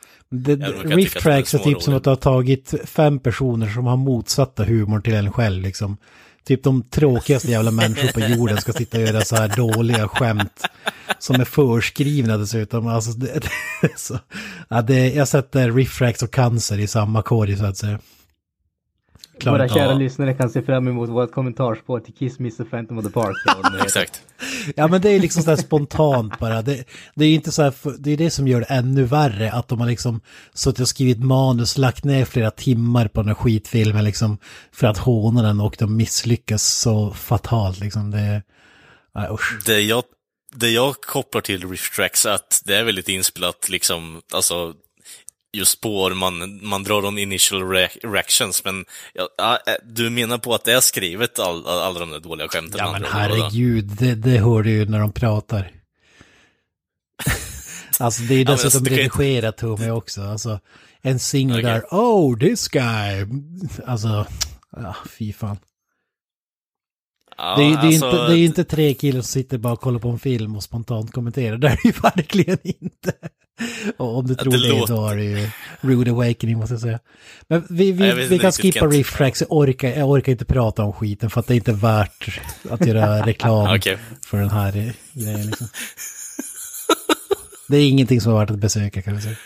riff tracks är typ som att du har tagit fem personer som har motsatta humor till en själv liksom. Typ de tråkigaste jävla människor på jorden ska sitta och göra så här dåliga skämt. Som är förskrivna dessutom. Alltså, det, det så, ja, det, jag sätter riff tracks och cancer i samma korg så att säga. Klart. Våra kära Ja. lyssnare kan se fram emot vårt kommentarspår till Kiss Miss the Phantom of the Park. Exakt. Ja men det är liksom sådär spontant bara. Det, det är ju inte så här, det är det som gör det ännu värre. Att de har liksom suttit och skrivit manus, lagt ner flera timmar på den här skitfilmen liksom. För att håna den och de misslyckas så fatalt liksom. Det, nej usch. Det jag, det jag kopplar till Riff Tracks att det är väldigt inspelat, liksom, alltså, just spår, man, man drar de initial re- reactions, men ja, ja, eh, du menar på att det är skrivet, all, all, alla de där dåliga skämten? Ja men herregud, det, det hör du ju när de pratar. alltså det är ju dessutom alltså, ju- redigerat Tommy också. Alltså en singel Okej. där, oh this guy. Alltså, ja fy fan. Ja, Det är, det, är alltså, inte, det är inte tre killar som sitter bara och kollar på en film och spontant kommenterar. Det är ju verkligen inte. Och om du tror det det, låter- då är det ju rude awakening måste jag säga. Men vi, vi, vet vi kan skippa riff tracks. Jag orkar, jag orkar inte prata om skiten för att det är inte värt att göra reklam Okej. för den här grejen. Liksom. Det är ingenting som är värt att besöka kan vi säga.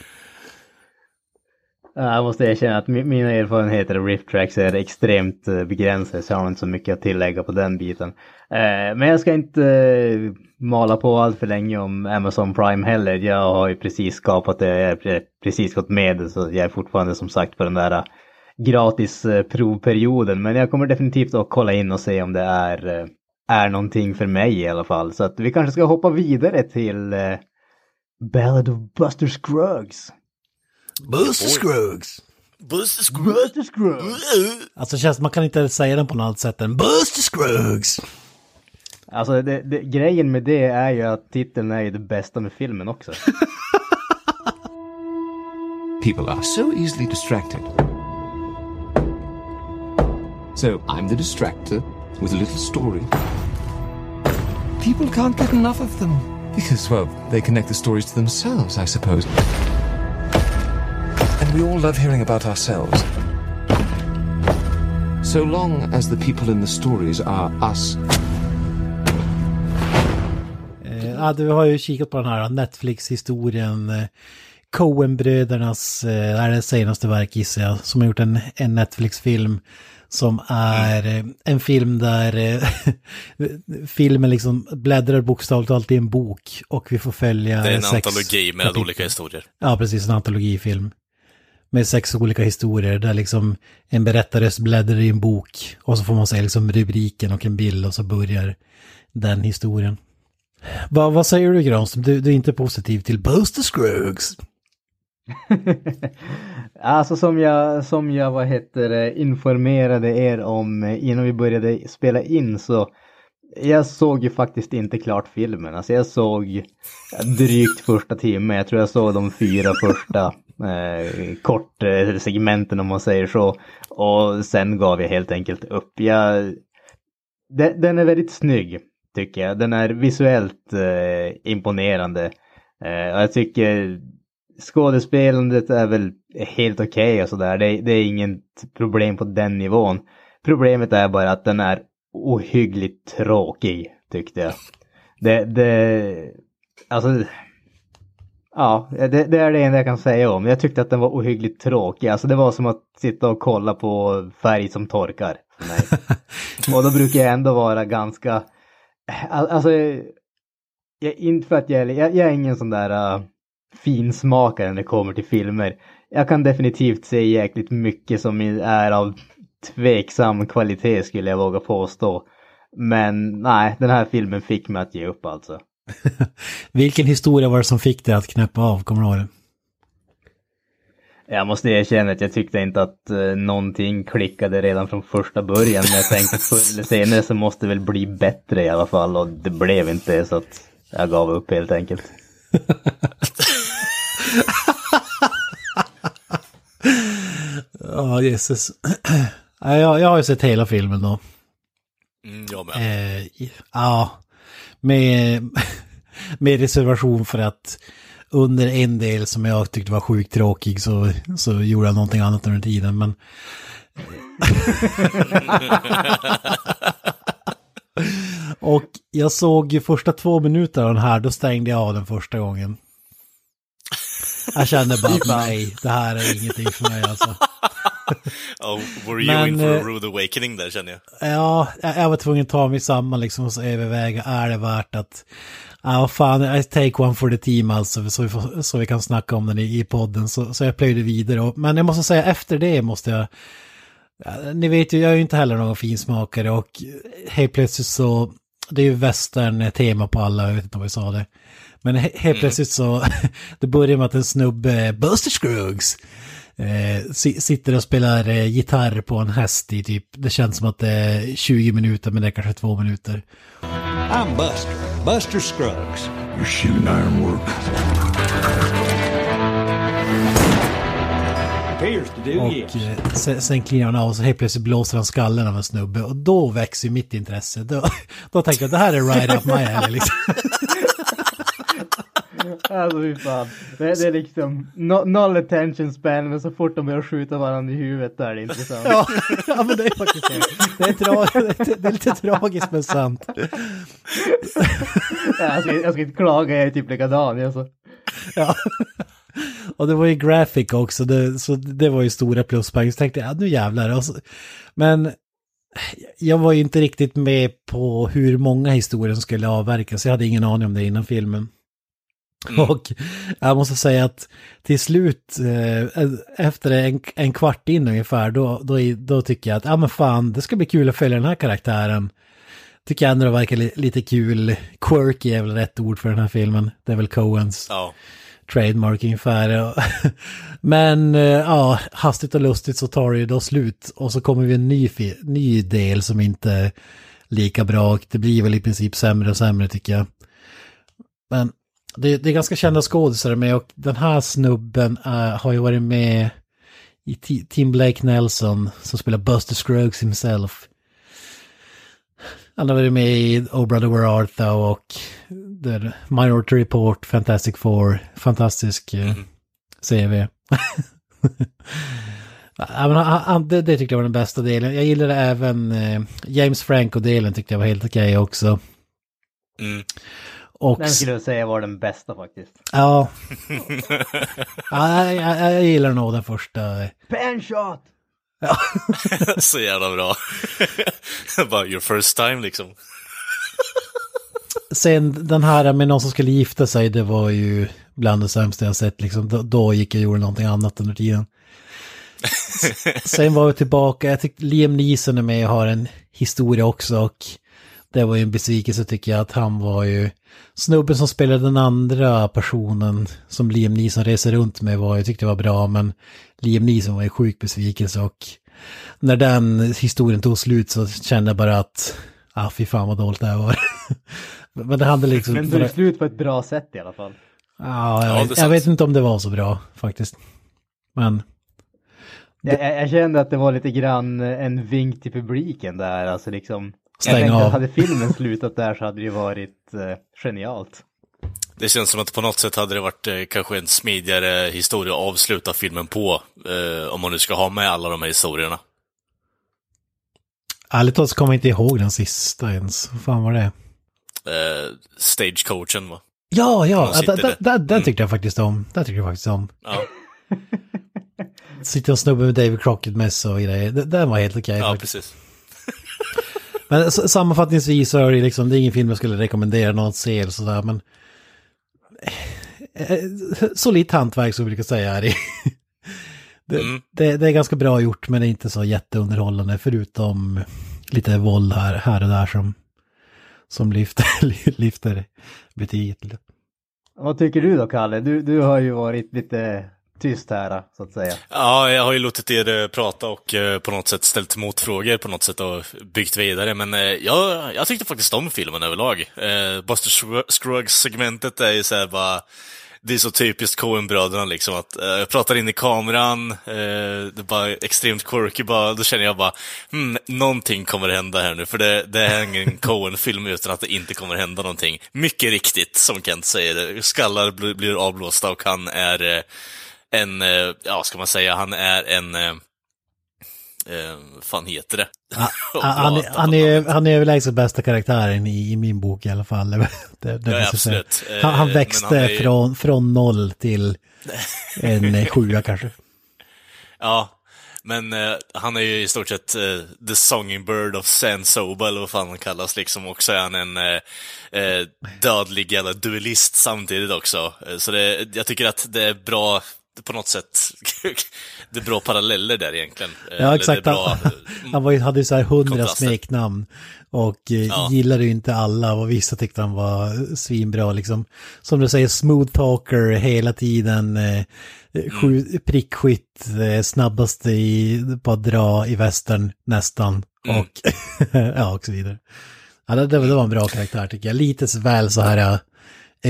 Ja, Jag måste erkänna att mi- mina erfarenheter av Rift Tracks är extremt eh, begränsade så jag har inte så mycket att tillägga på den biten. Eh, Men jag ska inte eh, mala på allt för länge om Amazon Prime heller. Jag har ju precis skapat det, jag har pre- precis gått med det så jag är fortfarande som sagt på den där eh, gratis provperioden. Men jag kommer definitivt att kolla in och se om det är, är någonting för mig i alla fall. Så att vi kanske ska hoppa vidare till Ballad of Buster Scruggs. Buster Scruggs! Buster Scruggs. Buster Scruggs! Alltså känns, man kan inte säga den på något annat sätt än Buster Scruggs! Alltså det, det, grejen med det är ju att titeln är ju det bästa med filmen också. People are so easily distracted. So I'm the distractor with a little story. People can't get enough of them because, well, they connect the stories to themselves, I suppose. And we all love hearing about ourselves. So long as the people in the stories are us. Ja, du har ju kikat på den här Netflix-historien. eh, Coen-brödernas, eh, är det senaste verk gissar jag, som har gjort en, en Netflix-film. Som är eh, en film där filmen liksom bläddrar bokstavligt talat i en bok. Och vi får följa Det är en sex antologi med kapitel. olika historier. Ja, precis, en antologifilm. Med sex olika historier där liksom en berättarröst bläddrar i en bok. Och så får man se liksom rubriken och en bild och så börjar den historien. Va, vad säger du Granström? Du, du är inte positiv till Buster Scruggs? Alltså som jag, som jag vad heter det, informerade er om eh, innan vi började spela in så jag såg ju faktiskt inte klart filmen. Alltså jag såg drygt första timmen. Jag tror jag såg de fyra första eh, kortsegmenten eh, om man säger så. Och sen gav jag helt enkelt upp. Jag, den, den är väldigt snygg tycker jag. Den är visuellt eh, imponerande. Eh, och jag tycker skådespelandet är väl helt okej och sådär. Det, det är inget problem på den nivån. Problemet är bara att den är ohyggligt tråkig tyckte jag. Det, det, alltså, ja, det, det är det enda jag kan säga om. Jag tyckte att den var ohyggligt tråkig. Alltså det var som att sitta och kolla på färg som torkar för mig. och då brukar jag ändå vara ganska, Äh, alltså, jag, inte för att jag, är- jag, jag är ingen sån där uh, finsmakare när det kommer till filmer. Jag kan definitivt se jäkligt mycket som är av tveksam kvalitet skulle jag våga påstå. Men nej, den här filmen fick mig att ge upp alltså. Vilken historia var det som fick dig att knäppa av, kommer du ihåg det? Jag måste erkänna att jag tyckte inte att eh, någonting klickade redan från första början. Men jag tänkte förr eller senare så måste det väl bli bättre i alla fall. Och det blev inte det så att jag gav upp helt enkelt. Ja, Jesus. Ja, jag, jag har ju sett hela filmen då. Mm, jag med. Eh, ja, med, med reservation för att under en del som jag tyckte var sjukt tråkig så, så gjorde jag någonting annat under tiden. Men... Och jag såg ju första två minuter av den här, då stängde jag av den första gången. Jag kände bara, nej, det här är ingenting för mig alltså. Oh, were you Men, in for a eh, rude awakening där känner jag. Ja, jag var tvungen att ta mig samman liksom och överväga, är det värt att... Ja, fan, I take one for the team alltså, så vi, får, så vi kan snacka om den i, i podden. Så, så jag plöjde vidare. Och, men jag måste säga, efter det måste jag... Ja, ni vet ju, jag är ju inte heller någon finsmakare och helt plötsligt så... Det är ju western-tema på alla, jag vet inte om jag sa det. Men he, helt plötsligt så... det börjar med att en snubbe, Buster Scruggs, eh, si- sitter och spelar eh, gitarr på en häst i typ, det känns som att det är 20 minuter men det är kanske två minuter. I'm Buster, Buster Scruggs. You shoot ironwork. Appears to do, Och yes. eh, sen, sen kliar han av och så helt plötsligt blåser han skallen av en snubbe och då växer mitt intresse. Då, då tänker jag det här är right up my alley liksom. Alltså fy fan. Det, det är liksom no, noll attention span men så fort de börjar skjuta varandra i huvudet då är det intressant. Ja, ja men det är faktiskt så. Det är, tra- det är, lite tragiskt men sant. jag, ska, jag ska inte klaga, jag är typ likadan. Alltså. Ja. Och det var ju graphic också, det, så det var ju stora pluspoäng. Så tänkte jag, ja, nu jävlar. Så, men jag var ju inte riktigt med på hur många historier som skulle avverkas. Jag hade ingen aning om det innan filmen. Och jag måste säga att till slut, eh, efter en, en kvart in ungefär, då, då, då tycker jag att, ja men fan, det ska bli kul att följa den här karaktären. Tycker jag ändå det verkar li, lite kul. Quirky är väl rätt ord för den här filmen. Det är väl Coens Ja. trademark ungefär. Men eh, ja, hastigt och lustigt så tar det ju då slut och så kommer vi en ny, ny del som inte är lika bra och det blir väl i princip sämre och sämre tycker jag. Men det, det är ganska kända skådespelare med och den här snubben eh, har ju varit med i Ti- Tim Blake Nelson som spelar Buster Scruggs himself. Han har varit med i Oh Brother Where Art Thou och The Minority Report, Fantastic Four, fantastisk CV. Men han, han, det, det tyckte jag var den bästa delen. Jag gillade även eh, James Franco-delen tyckte jag var helt okej också. Mm. Och, Den skulle jag säga var den bästa faktiskt. ja, ja jag, jag, jag gillar nog den första. Panshot! Så jävla bra. Bara your first time liksom. Sen den här med någon som skulle gifta sig, det var ju bland det sämsta jag sett. Liksom. Då, då gick jag och gjorde någonting annat under tiden. Sen var vi tillbaka, jag tyckte Liam Neeson är med och har en historia också och det var ju en besvikelse tycker jag att han var ju snubben som spelade den andra personen som Liam Neeson reser runt med var jag tyckte var bra men Liam Neeson var en sjuk besvikelse och när den historien tog slut så kände jag bara att ah fy fan vad dåligt det här var. men det hade liksom... Men tog slut på ett bra sätt i alla fall. Ja, jag, Ja, vet, det jag vet inte om det var så bra faktiskt. Men Jag, jag, jag kände att det var lite grann en vink till publiken där, alltså liksom. Stäng jag tänkte av. att hade filmen slutat där så hade det ju varit eh, genialt. Det känns som att på något sätt hade det varit eh, kanske en smidigare historia att avsluta filmen på. Eh, om man nu ska ha med alla de här historierna. ärligt talat så kommer jag inte ihåg den sista ens. Vad fan var det? Eh, stagecoachen va? Ja, ja, den, den tyckte jag faktiskt om. Den tyckte jag faktiskt om. Ja, Sitter och snubbar med David Crockett mest och grejer. Den, var helt okej ja faktiskt. precis. Men sammanfattningsvis så är det liksom, det är ingen film jag skulle rekommendera någon att se eller sådär, men... Eh, Solitt hantverk som vi brukar säga här i. Det, Mm. det, det är ganska bra gjort men det är inte så jätteunderhållande förutom lite våld här, här och där som, som lyfter, lyfter betyget. Vad tycker du då Kalle? Du, du har ju varit lite tyst här så att säga. Ja, jag har ju låtit er eh, prata och eh, på något sätt ställt motfrågor på något sätt och byggt vidare. Men eh, jag, jag tyckte faktiskt om filmen överlag. Buster Scrugg- Scruggs-segmentet är ju så här bara... Det är så typiskt Coen-bröderna liksom att eh, jag pratar in i kameran, eh, det är bara extremt quirky bara, då känner jag bara, hmm, någonting kommer hända här nu, för det, det är ingen Coen-film utan att det inte kommer hända någonting. Mycket riktigt, som Kent säger, skallar blir, blir avblåsta och han är eh, en, eh, ja, ska man säga, han är en, eh, eh, fan heter det? Ah, Han, är- han, är, han är överlägset bästa karaktären i, i min bok i alla fall. Det, det Ja, absolut. Han, han Eh, växte han är från, från noll till en eh, sjua kanske. Ja, men eh, han är ju i stort sett eh, the songingbird of Sansoba, eller vad fan han kallas liksom. Och så är han en eh, eh, dödlig jävla duellist samtidigt också. Eh, så det, jag tycker att det är bra, på något sätt, det är bra paralleller där egentligen. Eh, Ja, exakt. bra, Han, han var, ju- hade ju så här hundra smeknamn. Och eh, Ja. gillade ju inte alla och vissa tyckte han var svinbra liksom. Som du säger, smooth talker hela tiden. Eh, sju, Mm. prickskytt, eh, snabbast i, på att dra i västern nästan. Mm. Och, ja, och så vidare. Ja, det, det, var en bra karaktär tycker jag. Lite väl så här eh,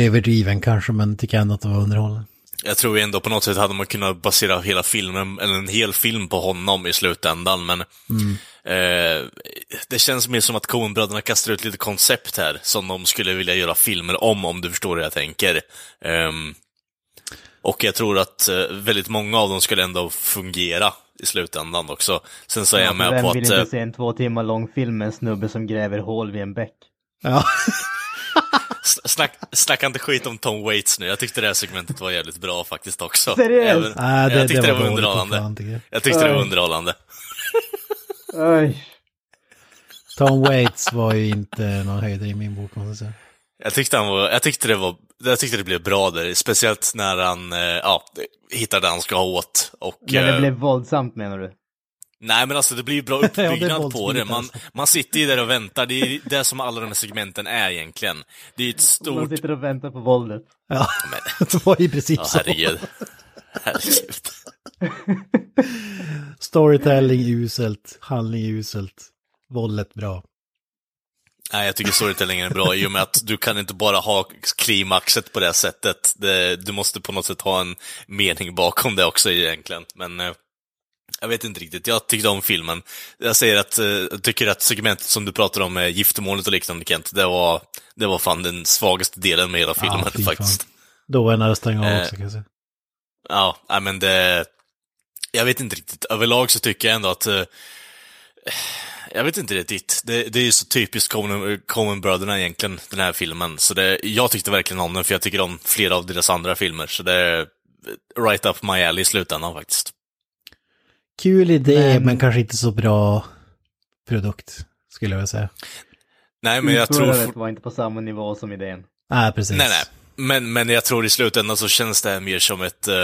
överdriven kanske, men tycker ändå att det var underhållande. Jag tror ändå på något sätt hade man kunnat basera hela filmen, eller en hel film på honom i slutändan, men eh, det känns mer som att Coen-bröderna kastar ut lite koncept här, som de skulle vilja göra filmer om, om du förstår hur jag tänker. Ehm, och jag tror att eh, väldigt många av dem skulle ändå fungera i slutändan också. Sen så är jag med Vem på vill att... inte eh, se en två timmar lång film med en snubbe som gräver hål vid en bäck? Ja. Snack, snacka inte skit om Tom Waits nu, jag tyckte det här segmentet var jävligt bra faktiskt också. Seriöst? Det- jag tyckte det det var underhållande. jag. Tyckte det var underhållande. Oj. Tom Waits var ju inte någon höjdare i min bok, måste jag säga. Jag tyckte, han var, jag, tyckte det var, jag tyckte det blev bra där, speciellt när han eh, ja, hittade det han ska ha åt. Och, När det eh, blev våldsamt menar du? Nej men alltså det blir bra Ja, uppbyggnad på våldsbitar det. Man, alltså. man sitter ju där och väntar, det är det som alla de här segmenten är egentligen. Det är ett Man stort... sitter och väntar på våldet. Ja, Men, det var ju precis ja, så. herregud. Herregud. Storytelling uselt, handling uselt, våldet bra. Nej, jag tycker storytellingen är bra i och med att du kan inte bara ha klimaxet på det sättet. Det, du måste på något sätt ha en mening bakom det också egentligen. Men eh, Jag vet inte riktigt, jag tyckte om filmen. Jag säger att, eh, jag tycker att segmentet som du pratar om med giftermålet och liknande Kent, det var, det var fan den svagaste delen med hela filmen fan. faktiskt. Då var jag nära att stänga av Eh, också kan jag säga. Ja, men det... Jag vet inte riktigt. Överlag så tycker jag ändå att... eh, jag vet inte riktigt. Det, det är ju så typiskt Coen- Coen-bröderna egentligen, den här filmen. Så det, jag tyckte verkligen om den, för jag tycker om flera av deras andra filmer. Så det är right up my alley i slutändan faktiskt. Kul idé, men... Men- kanske inte så bra produkt, skulle jag vilja säga. Nej, men jag tror... For- var inte på samma nivå som idén. Nej, precis. Nej, nej. Men, men jag tror i slutändan så känns det här mer som ett... Eh,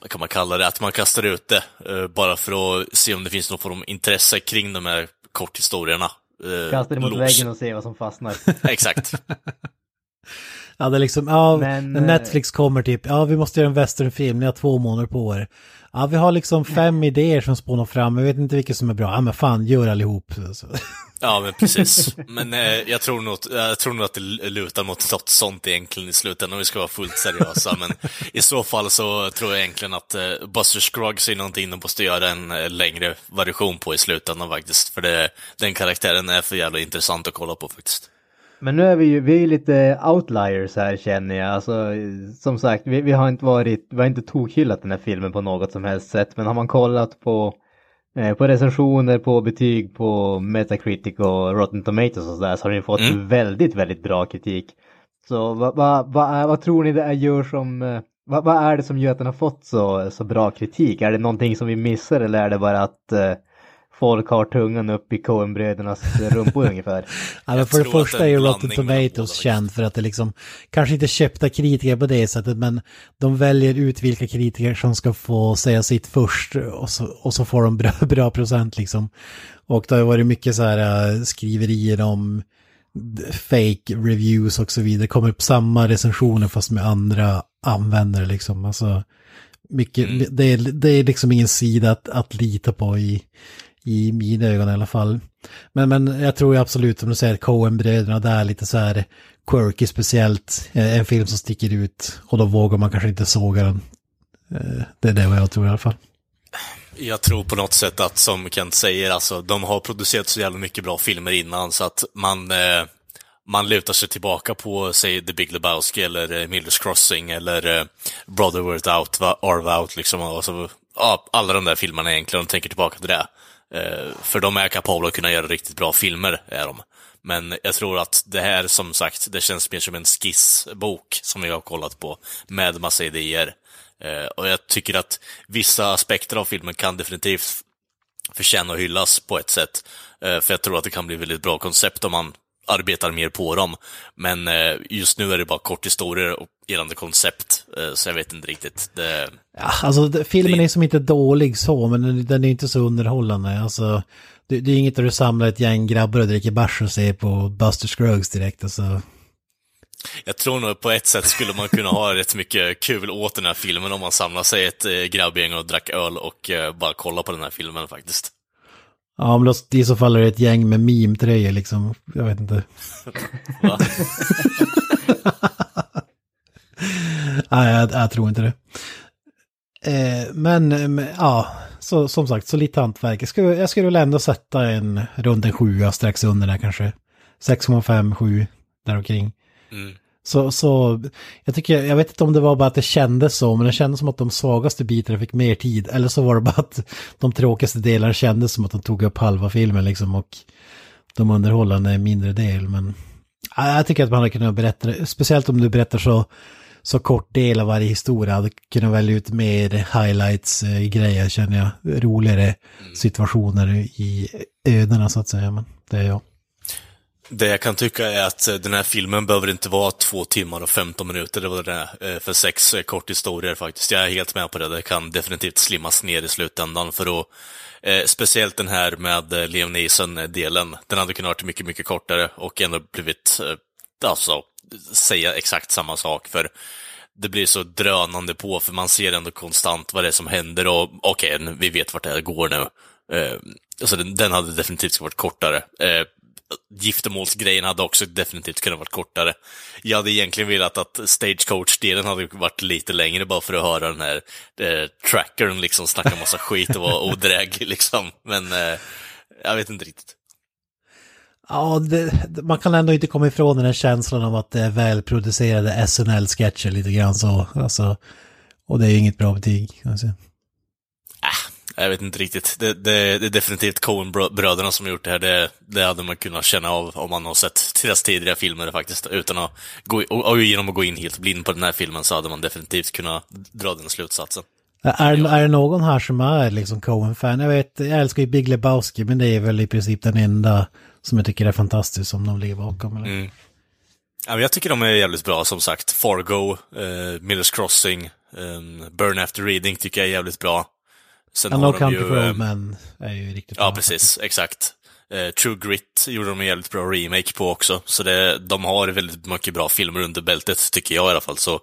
vad kan man kalla det? Att man kastar ut det. Eh, bara för att se om det finns någon form av intresse kring de här korthistorierna. Eh, Kasta det mot lås- väggen och se vad som fastnar. Exakt. Ja, det är liksom, ja, Men, när eh, Netflix kommer typ, ja vi måste göra en westernfilm, ni har två månader på er. Ja, vi har liksom fem idéer som spånar fram, jag vet inte vilka som är bra. Ja, men fan, gör allihop. Så. Ja, men precis. Men eh, jag, tror nog, jag tror nog att det lutar mot något sånt egentligen i slutändan, om vi ska vara fullt seriösa. Men i så fall så tror jag egentligen att eh, Buster Scruggs är någonting de måste göra en eh, längre version på i slutändan faktiskt. För det, den karaktären är för jävla intressant att kolla på faktiskt. Men nu är vi ju, vi är lite outliers här känner jag. Alltså, som sagt, vi, vi har inte varit, vi har inte tokhyllat den här filmen på något som helst sätt. Men har man kollat på, eh, på recensioner, på betyg, på Metacritic och Rotten Tomatoes och sådär så har den fått Mm. väldigt, väldigt bra kritik. Så vad, vad, vad, är, vad tror ni det är gör som, eh, vad, vad är det som gör att den har fått så, så bra kritik? Är det någonting som vi missar eller är det bara att eh, folk har tungan upp i Coen-brödernas rumpor ungefär? Ja, men för det första är ju Rotten Tomatoes känd för att det liksom, kanske inte köpta kritiker på det sättet, men de väljer ut vilka kritiker som ska få säga sitt först och så, och så får de bra, bra procent liksom. Och det har varit mycket så här äh, skriverier om fake reviews och så vidare. Kommer upp samma recensioner fast med andra användare liksom. Alltså, mycket, Mm. det, är, det är liksom ingen sida att, att lita på i, i mina ögon i alla fall. Men, men jag tror ju absolut, som du säger, Coen-bröderna, det är lite så här quirky speciellt. Eh, en film som sticker ut och då vågar man kanske inte såga den. Eh, det är det vad jag tror i alla fall. Jag tror på något sätt att, som Kent säger, alltså, de har producerat så jävla mycket bra filmer innan så att man, eh, man lutar sig tillbaka på, säg, The Big Lebowski eller eh, Miller's Crossing eller eh, Brother Worth Out, Arv Out, liksom. Och så, ja, alla de där filmerna egentligen, och tänker tillbaka till det. Eh, för de är kapabla att kunna göra riktigt bra filmer, är de. Men jag tror att det här, som sagt, det känns mer som en skissbok som jag har kollat på, med massa idéer. Eh, och jag tycker att vissa aspekter av filmen kan definitivt förtjäna att hyllas på ett sätt. Eh, för jag tror att det kan bli väldigt bra koncept om man arbetar mer på dem. Men eh, just nu är det bara korthistorier och gällande koncept, eh, så jag vet inte riktigt. Det, Ja, alltså det- filmen Det- är som inte dålig så, men den, den är inte så underhållande. Alltså, det, det är inget där du samlar ett gäng grabbar och dricker bärs och ser på Buster Scruggs direkt. Alltså. jag tror nog på ett sätt skulle man kunna ha rätt mycket kul åt den här filmen om man samlar sig ett eh, grabbgäng och drack öl och eh, bara kolla på den här filmen faktiskt. Ja, men då, i så fall är det ett gäng med meme-tröjor liksom. Jag vet inte. Nej, jag, jag tror inte det. Eh, men, men, ja, så, som sagt, så lite hantverk. Jag skulle, jag skulle väl ändå sätta en runt en sjua strax under där kanske. 6,5, 7 däromkring. Mm. Så, så jag tycker, jag vet inte om det var bara att det kändes så, men det kändes som att de svagaste bitarna fick mer tid. Eller så var det bara att de tråkigaste delarna kändes som att de tog upp halva filmen liksom och de underhållande en mindre del. Men ja, jag tycker att man hade kunnat berätta det, speciellt om du berättar så, så kort del av varje historia, hade kunnat välja ut mer highlights-grejer känner jag. Roligare situationer i ödena så att säga, men det är jag. Det jag kan tycka är att eh, den här filmen behöver inte vara två timmar och 15 minuter, det var det är, för sex eh, korthistorier faktiskt. Jag är helt med på det, det kan definitivt slimmas ner i slutändan för att eh, Speciellt den här med Liam Neeson-delen, den hade kunnat varit mycket, mycket kortare och ändå blivit, eh, alltså, säga exakt samma sak, för det blir så drönande på, för man ser ändå konstant vad det är som händer och okej, vi vet vart det här går nu. Eh, alltså den, den hade definitivt varit kortare. Eh, giftermålsgrejen hade också definitivt kunnat varit kortare. Jag hade egentligen velat att stagecoach-delen hade varit lite längre bara för att höra den här eh, trackern liksom snacka massa skit och vara odräglig liksom. Men eh, jag vet inte riktigt. Ja, det, man kan ändå inte komma ifrån den här känslan av att det är välproducerade SNL-sketcher lite grann så. Alltså, och det är ju inget bra betyg. Alltså. Jag vet inte riktigt. Det, det, det är definitivt Coen-bröderna som gjort det här. Det, det hade man kunnat känna av om man har sett deras tidigare filmer faktiskt. Utan att gå, och, och genom att gå in helt blind på den här filmen så hade man definitivt kunnat dra den slutsatsen. Är, är det någon här som är liksom Coen-fan? Jag vet, jag älskar ju Big Lebowski, men det är väl i princip den enda som jag tycker är fantastisk som de ligger bakom. Eller? Mm. Ja, jag tycker de är jävligt bra, som sagt. Fargo, eh, Millers Crossing, eh, Burn After Reading tycker jag är jävligt bra. Sen ja, No Country for Old Men är ju riktigt bra. Ja, precis, exakt. Eh, True Grit gjorde de en jävligt bra remake på också, så det, de har väldigt mycket bra filmer under bältet, tycker jag i alla fall. Så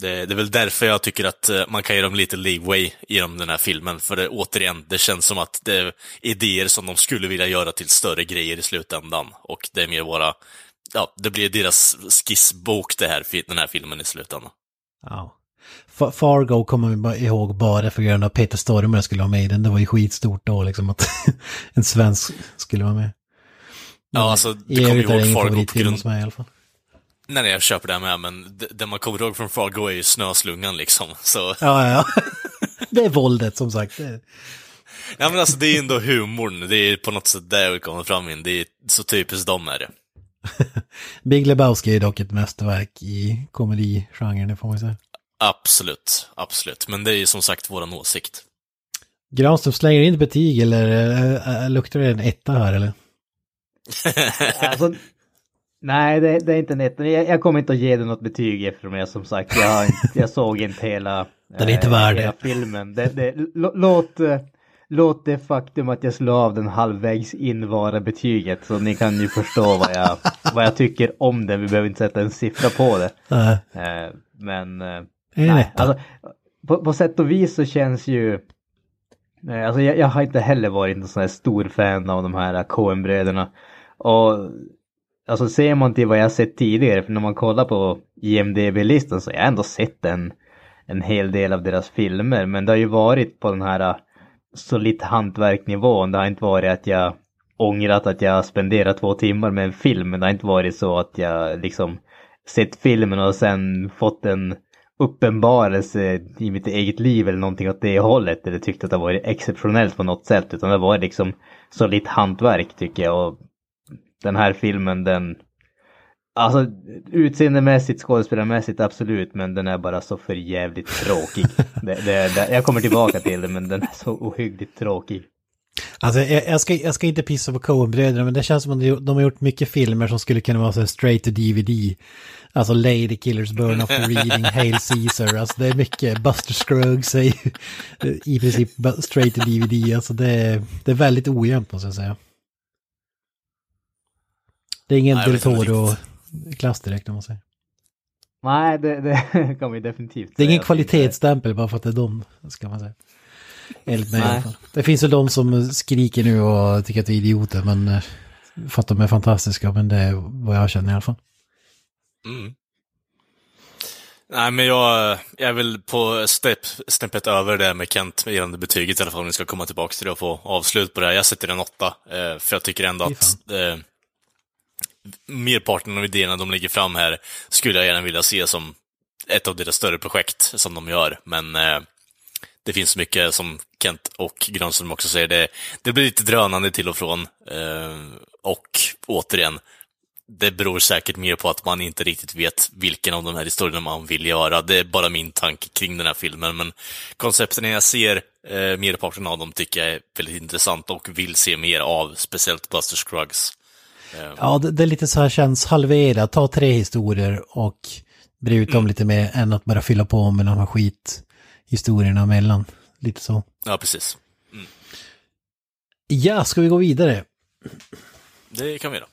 det, det, är väl därför jag tycker att eh, man kan ge dem lite leeway genom den här filmen. För det, återigen, det känns som att det är idéer som de skulle vilja göra till större grejer i slutändan. Och det är mer bara, ja, det blir deras skissbok det här, den här filmen i slutändan. Ja. Fargo kommer vi ihåg bara för grund av Peter Stormare skulle vara med i den. Det var ju skitstort då liksom att en svensk skulle vara med. ja, alltså, det kommer ihåg Fargo på grund... Med, i alla fall. Nej, nej, jag köper det med, men det, man kommer ihåg från Fargo är ju snöslungan liksom, så... Ja, ja, Det är våldet, som sagt. Det Ja, men alltså det är ändå humorn, det är på något sätt där vi kommer fram in, det är så typiskt dem är det. Big Lebowski är dock ett mästerverk i komedigenren, får man säga. Absolut, absolut, men det är ju som sagt våran åsikt. Granström slänger in betyg eller äh, luktar det en etta här eller? alltså, Nej, det, det, är inte en Jag, jag kommer inte att ge den något betyg eftersom jag som sagt, jag, jag såg inte hela, den är inte värd det. filmen. Det, det, låt, låt det faktum att jag slår av den halvvägs in vara betyget. Så ni kan ju förstå vad jag, vad jag tycker om den. Vi behöver inte sätta en siffra på det. Nej. Men nej, alltså, på, på sätt och vis så känns ju Alltså jag, jag har inte heller varit en sån här stor fan av de här KM-bröderna. Och alltså ser man till vad jag sett tidigare, för när man kollar på IMDB-listan så har jag ändå sett en, en hel del av deras filmer. Men det har ju varit på den här solitt hantverknivån. Det har inte varit att jag ångrat att jag spenderat två timmar med en film. Men det har inte varit så att jag liksom sett filmen och sen fått en uppenbarelse i mitt eget liv eller någonting åt det hållet. Eller tyckt att det varit exceptionellt på något sätt. Utan det varit liksom solitt hantverk tycker jag. Och den här filmen den Alltså utseendemässigt, skådespelarmässigt absolut, men den är bara så för jävligt tråkig. det, det, det, jag kommer tillbaka till det, men den är så ohyggligt tråkig. Alltså jag, jag, ska, jag ska inte pissa på Coen-bröderna, men det känns som att de har gjort mycket filmer som skulle kunna vara så straight to DVD. Alltså Lady Killers, Burn of the Reading, Hail Caesar, alltså det är mycket, Buster Scruggs är ju i princip straight to DVD, alltså det, det är väldigt ojämnt måste jag säga. Det är ingen Del Toro-klass direkt om man säger. Nej, det, det kan vi definitivt Det är ingen kvalitetsstämpel bara för att det är de, ska man säga. Enligt mig i alla fall. Det finns ju de som skriker nu och tycker att vi är idioter, men eh, för att de är fantastiska, men det är vad jag känner i alla fall. Mm. Nej, men jag, jag är väl på step, steppet över det med Kent gällande betyget i alla fall, om vi ska komma tillbaka till det och få avslut på det här. Jag sätter en åtta, eh, för jag tycker ändå att eh, merparten av idéerna de lägger fram här skulle jag gärna vilja se som ett av deras större projekt som de gör, men eh, det finns mycket som Kent och Granström också säger, det, det blir lite drönande till och från. Eh, och återigen, det beror säkert mer på att man inte riktigt vet vilken av de här historierna man vill göra. Det är bara min tanke kring den här filmen, men koncepten jag ser, eh, merparten av dem tycker jag är väldigt intressant och vill se mer av, speciellt Buster Scruggs. Ehm. Ja, det, det, är lite så här känns halverat. Ta tre historier och bre ut dem mm. lite mer än att bara fylla på med de här skithistorierna emellan. Lite så. Ja, precis. Mm. Ja, ska vi gå vidare? Det kan vi göra.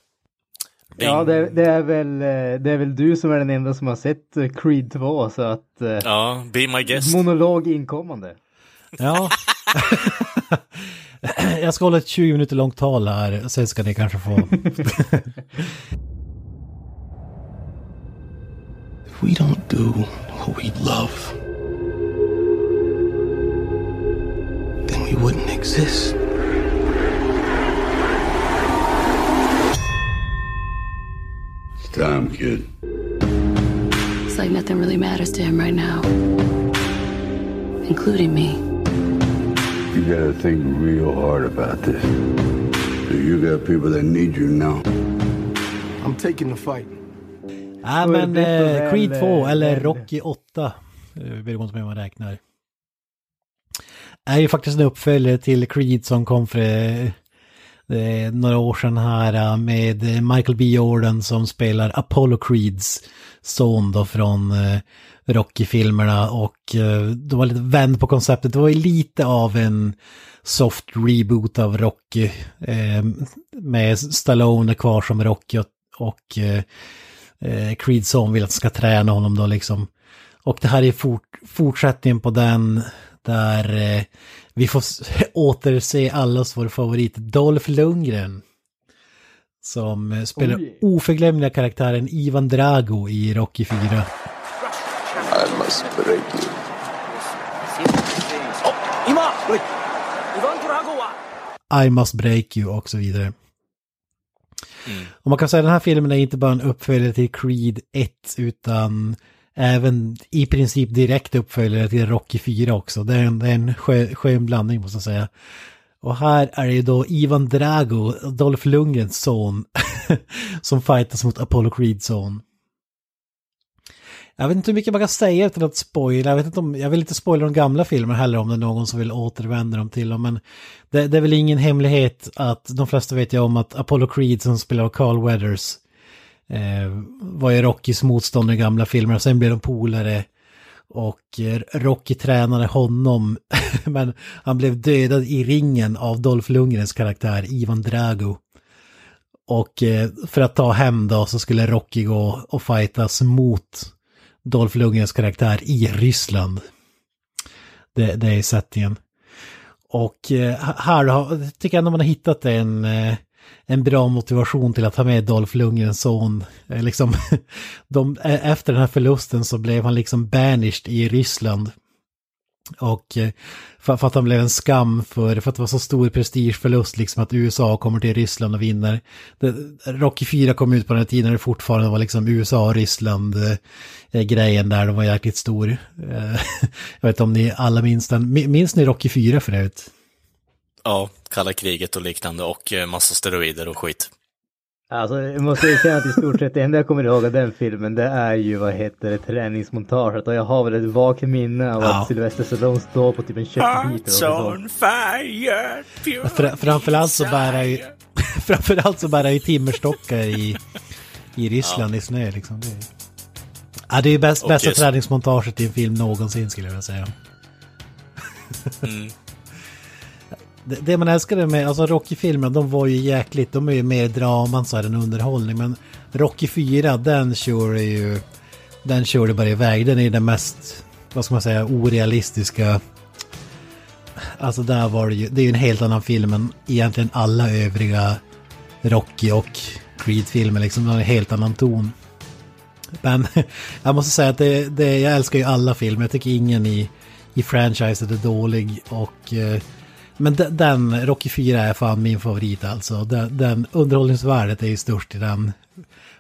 Ja, det, det, är väl, eh, det är väl du som är den enda som har sett eh, Creed 2, så att... Eh, ja, be my guest. Monolog inkommande. Ja. Jag ska hålla ett 20 minuter långt tal här, sen ska ni kanske få... If we don't do what we love, then we wouldn't exist. It's time, kid. It's like nothing really matters to him right now, including me. You gotta think real hard about this. You got people that need you now. I'm taking the fight. Ja, Då är det men bättre eh, väl, Creed 2 eh, eller väl. Rocky 8, eh, beroende på hur man räknar, är ju faktiskt en uppföljare till Creed som kom för eh, eh några år sedan här eh, med Michael B. Jordan som spelar Apollo Creeds son då från eh, Rocky-filmerna och eh, de var lite vänd på konceptet. Det var ju lite av en soft reboot av Rocky eh, med Stallone kvar som Rocky och, och eh, eh Creed son vill att ska träna honom då liksom. Och det här är fort, fortsättningen på den där eh, vi får återse allas vår favorit Dolph Lundgren. Som eh, spelar Oj. oförglömliga karaktären Ivan Drago i Rocky 4. I must break you. I must break you och så vidare. Och man kan säga att den här filmen är inte bara en uppföljare till Creed 1 utan även i princip direkt uppföljare till Rocky 4 också. Det är en, det är en skön blandning måste jag säga. Och här är det ju då Ivan Drago, Dolph Lundgrens son, som fightas mot Apollo Creeds son. Jag vet inte hur mycket man kan säga utan att spoila. Jag, vet inte om, jag vill inte spoila de gamla filmerna heller om det är någon som vill återvända dem till dem. Men det, det är väl ingen hemlighet att de flesta vet ju om att Apollo Creed som spelar av Carl Weathers eh, var ju Rockys motståndare i gamla filmer och sen blev de polare. Och eh, Rocky tränade honom, men han blev dödad i ringen av Dolph Lundgrens karaktär Ivan Drago. Och eh, för att ta hem då så skulle Rocky gå och fightas mot Dolph Lundgrens karaktär i Ryssland. Det, det är settingen. Och eh, här har, tycker jag ändå man har hittat en, eh, en bra motivation till att ha med Dolph Lundgrens son. Eh, liksom, de, eh, efter den här förlusten så blev han liksom banished i Ryssland. Och eh, för, för att han blev en skam för, för att det var så stor prestigeförlust liksom att USA kommer till Ryssland och vinner. Det, Rocky 4 kom ut på den här tiden när det fortfarande var liksom USA och Ryssland eh, grejen där, de var jäkligt stor. Eh, jag vet inte om ni alla minns den, minns ni Rocky 4 förut? Ja, kalla kriget och liknande och eh, massa steroider och skit. Alltså jag måste ju säga att i stort sett det enda jag kommer ihåg av den filmen det är ju vad heter det träningsmontaget och jag har väl ett vagt minne av Ja. att Sylvester Stallone står på typ en köttbit Hearts on fire, Fra, framförallt så bär han ju, framförallt så bär han ju timmerstockar i, i Ryssland i snö liksom. Det är, ja, det är ju bäst, bästa just- träningsmontaget i en film någonsin skulle jag vilja säga. Mm. Det, det man älskade med, alltså Rocky-filmerna, de var ju jäkligt, de är ju mer draman så här än underhållning. Men Rocky 4, den kör ju, den körde bara iväg. Den är ju den mest, vad ska man säga, orealistiska. Alltså där var det ju, det är ju en helt annan film än egentligen alla övriga Rocky och Creed-filmer liksom. De har en helt annan ton. Men jag måste säga att det, det, jag älskar ju alla filmer. Jag tycker ingen i, i franchiset är dålig. Och, eh, men den, den, Rocky 4 är fan min favorit alltså. Den, den underhållningsvärdet är ju störst i den.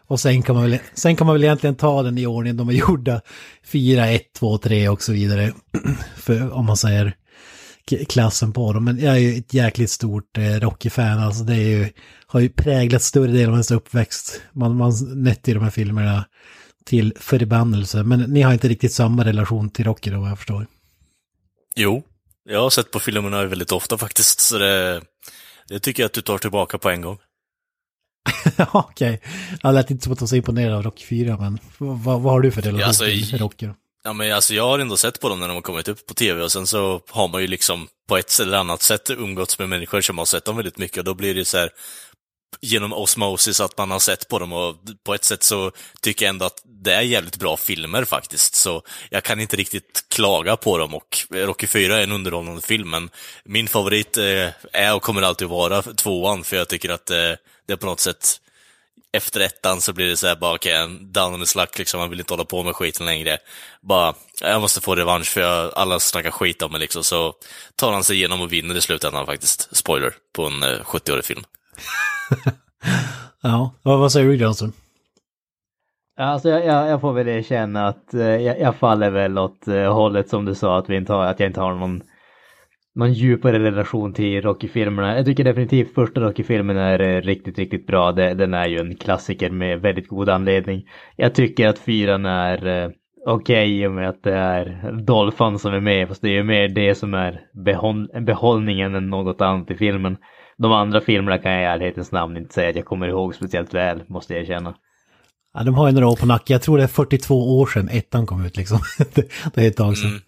Och sen kan, man väl, sen kan man väl egentligen ta den i ordning de är gjorda. 4, 1, 2, 3 och så vidare. För om man säger klassen på dem. Men jag är ju ett jäkligt stort eh, Rocky-fan. Alltså det är ju, har ju präglat större delen av ens uppväxt. Man, man nötte i de här filmerna till förbannelse. Men ni har inte riktigt samma relation till Rocky då vad jag förstår. Jo, jag har sett på filmerna väldigt ofta faktiskt, så det, det tycker jag att du tar tillbaka på en gång. Okej, jag lät inte som att du var så imponerad av Rocky 4, men vad, vad har du för relation alltså, till Rocky? Ja, men alltså jag har ändå sett på dem när de har kommit upp på tv och sen så har man ju liksom på ett eller annat sätt umgåtts med människor som har sett dem väldigt mycket och då blir det så här genom osmosis att man har sett på dem och på ett sätt så tycker jag ändå att det är jävligt bra filmer faktiskt. Så jag kan inte riktigt klaga på dem och Rocky 4 är en underhållande film, men min favorit eh, är och kommer alltid vara tvåan, för jag tycker att eh, det är på något sätt efter ettan så blir det så här bara, okej, okay, down on the luck liksom, man vill inte hålla på med skiten längre. Bara, jag måste få revansch för jag, alla snackar skit om mig liksom, så tar han sig igenom och vinner i slutändan faktiskt. Spoiler, på en eh, 70-årig film. ja, vad, säger du Johnson? Alltså jag, jag, jag får väl erkänna att eh, jag, jag, faller väl åt eh, hållet som du sa, att, vi inte har, att jag inte har någon, någon djupare relation till Rocky-filmerna. Jag tycker definitivt första Rocky-filmen är eh, riktigt, riktigt bra. Det, den är ju en klassiker med väldigt god anledning. Jag tycker att fyran är eh, okej okay, i och med att det är Dolphin som är med, fast det är ju mer det som är behåll, behållningen än något annat i filmen. De andra filmerna kan jag i ärlighetens namn inte säga att jag kommer ihåg speciellt väl, måste jag erkänna. Ja, de har ju några år på nacken. Jag tror det är 42 år sedan ettan kom ut liksom. det är ett tag sedan. Mm.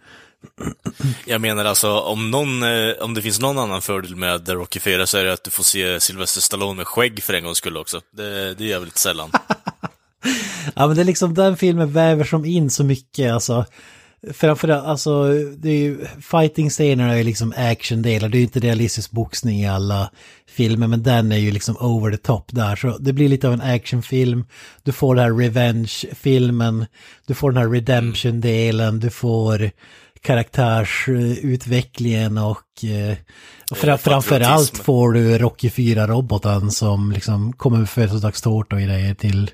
Jag menar alltså, om, någon, eh, om det finns någon annan fördel med The Rocky 4 så är det att du får se Sylvester Stallone med skägg för en gångs skull också. Det, det gör väldigt sällan. ja men det är liksom, den filmen väver som in så mycket alltså. Framförallt, alltså, det är ju, fighting-scenerna är ju liksom actiondelar, det är ju inte realistisk boxning i alla filmer, men den är ju liksom over the top där, så det blir lite av en actionfilm, du får den här revenge-filmen, du får den här redemption-delen, du får karaktärsutvecklingen och, eh, och fra, framförallt får du Rocky 4-roboten som liksom kommer med födelsedagstårta och grejer till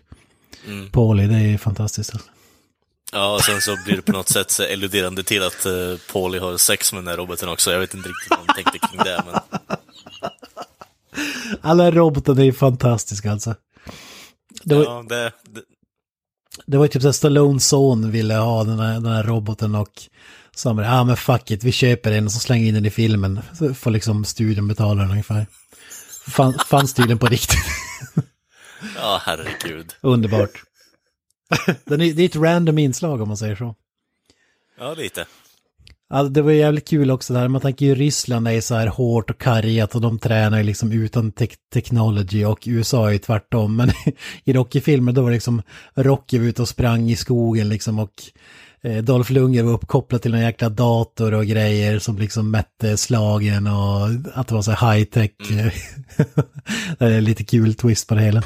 mm. Paulie, det är fantastiskt. Alltså. Ja, och sen så blir det på något sätt eluderande till att uh, Paulie har sex med den här roboten också. Jag vet inte riktigt vad de tänkte kring det, men... Alla robotar är ju fantastiska alltså. Det var, ja, det, det... det var typ så att Stallones son ville ha den här, den här roboten och sa ja ah, men fuck it, vi köper den och så slänger in den i filmen. Så får liksom studion betala den ungefär. Fan, fanns tydligen på riktigt. ja, herregud. Underbart. Den är, det är ett random inslag om man säger så. Ja, lite. Alltså, det var jävligt kul också där, man tänker ju Ryssland är så här hårt och kargat och de tränar ju liksom utan te technology och USA är ju tvärtom. Men i Rocky-filmer då var det liksom Rocky var ute och sprang i skogen liksom och Dolph Lundgren var uppkopplad till en jäkla dator och grejer som liksom mätte slagen och att det var så high tech. Mm. det är lite kul twist på det hela.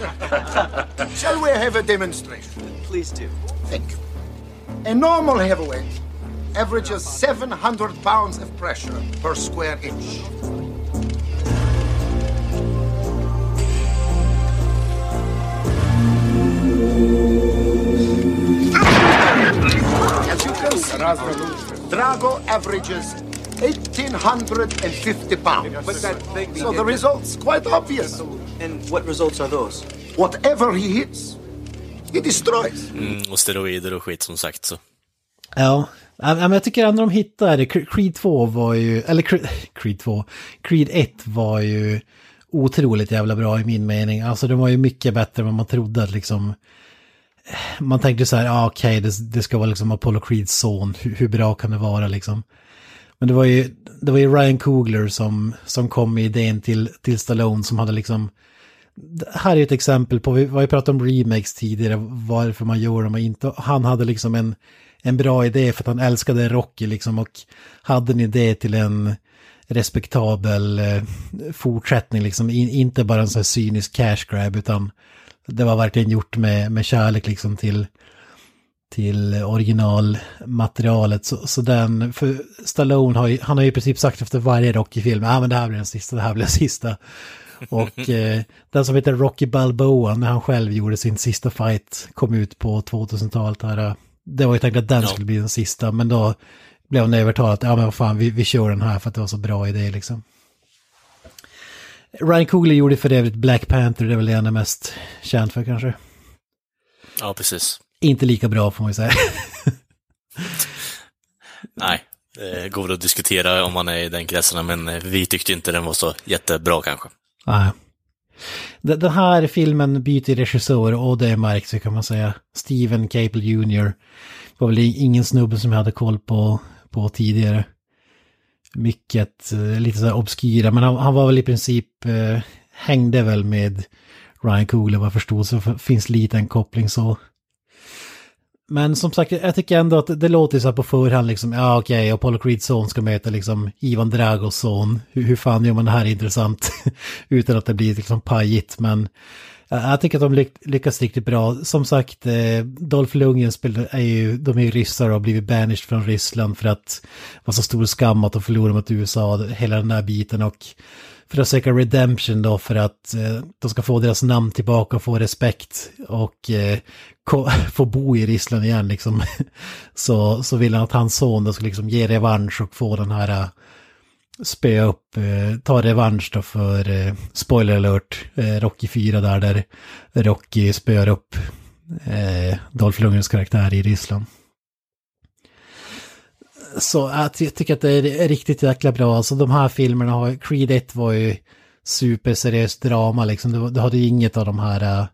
Shall we have a demonstration? Please do. Thank you. A normal heavyweight averages 700 pounds of pressure per square inch. As you can see, Drago averages 1850 pounds. so the results quite obvious. And what results are those? Whatever he hits, he destroys. Mm, och steroider och skit som sagt så. Ja, men jag tycker ändå de hittade, Creed 2 var ju, eller Creed 2, Creed 1 var ju otroligt jävla bra i min mening. Alltså den var ju mycket bättre än vad man trodde liksom, man tänkte så här, ja ah, okej, okay, det, det, ska vara liksom Apollo Creeds son, hur, hur, bra kan det vara liksom? Men det var ju, det var ju Ryan Coogler som, som kom med idén till, till Stallone som hade liksom, här är ett exempel på, vi har ju pratat om remakes tidigare, varför man gör dem och inte, han hade liksom en en bra idé för att han älskade Rocky liksom och hade en idé till en respektabel eh, fortsättning liksom, In, inte bara en sån här cynisk cash grab utan det var verkligen gjort med, med kärlek liksom till, till originalmaterialet. Så, så den, för Stallone har ju, han har ju i princip sagt efter varje Rocky-film, ja ah, men det här blir den sista, det här blir den sista. Och eh, den som heter Rocky Balboa, när han själv gjorde sin sista fight, kom ut på 2000-talet här det var ju tänkt att den ja. skulle bli den sista, men då blev hon övertalad att ja men vad fan, vi, vi kör den här för att det var så bra idé liksom. Ryan Coogler gjorde för övrigt Black Panther, det är väl det han är mest känd för kanske. Ja, precis. Inte lika bra får man ju säga. Nej, det går väl att diskutera om man är i den kretsen, men vi tyckte inte den var så jättebra kanske. Nej. Den här filmen byter regissör och det märks kan man säga. Steven Cable Jr. var väl ingen snubbe som jag hade koll på, på tidigare. Mycket eh, lite så här obskyra, men han, han, var väl i princip, eh, hängde väl med Ryan Coogler vad jag förstod så finns lite en koppling så. Men som sagt, jag tycker ändå att det låter så här på förhand liksom, ja okej, okay, Apollo Creeds son ska möta liksom Ivan Dragos son. Hur, hur fan gör man det här intressant? Utan att det blir liksom pajigt, men Eh, jag tycker att de lyckas riktigt bra. Som sagt, eh, Dolph Lundgren spelar, är ju, de är ju ryssar och har blivit banished från Ryssland för att det var så stor skam att de förlorade mot USA, hela den där biten och för att söka redemption då för att eh, de ska få deras namn tillbaka och få respekt och eh, få bo i Ryssland igen liksom. så, så vill han att hans son då ska liksom ge revansch och få den här eh, spöa upp, eh, ta revansch då för, eh, spoiler alert, eh, Rocky 4 där, där Rocky spöar upp eh, Dolph Lundgrens karaktär i Ryssland. Så eh, jag tycker att det är riktigt jäkla bra, alltså de här filmerna har, Creed 1 var ju superseriöst drama liksom, du, du hade ju inget av de här eh,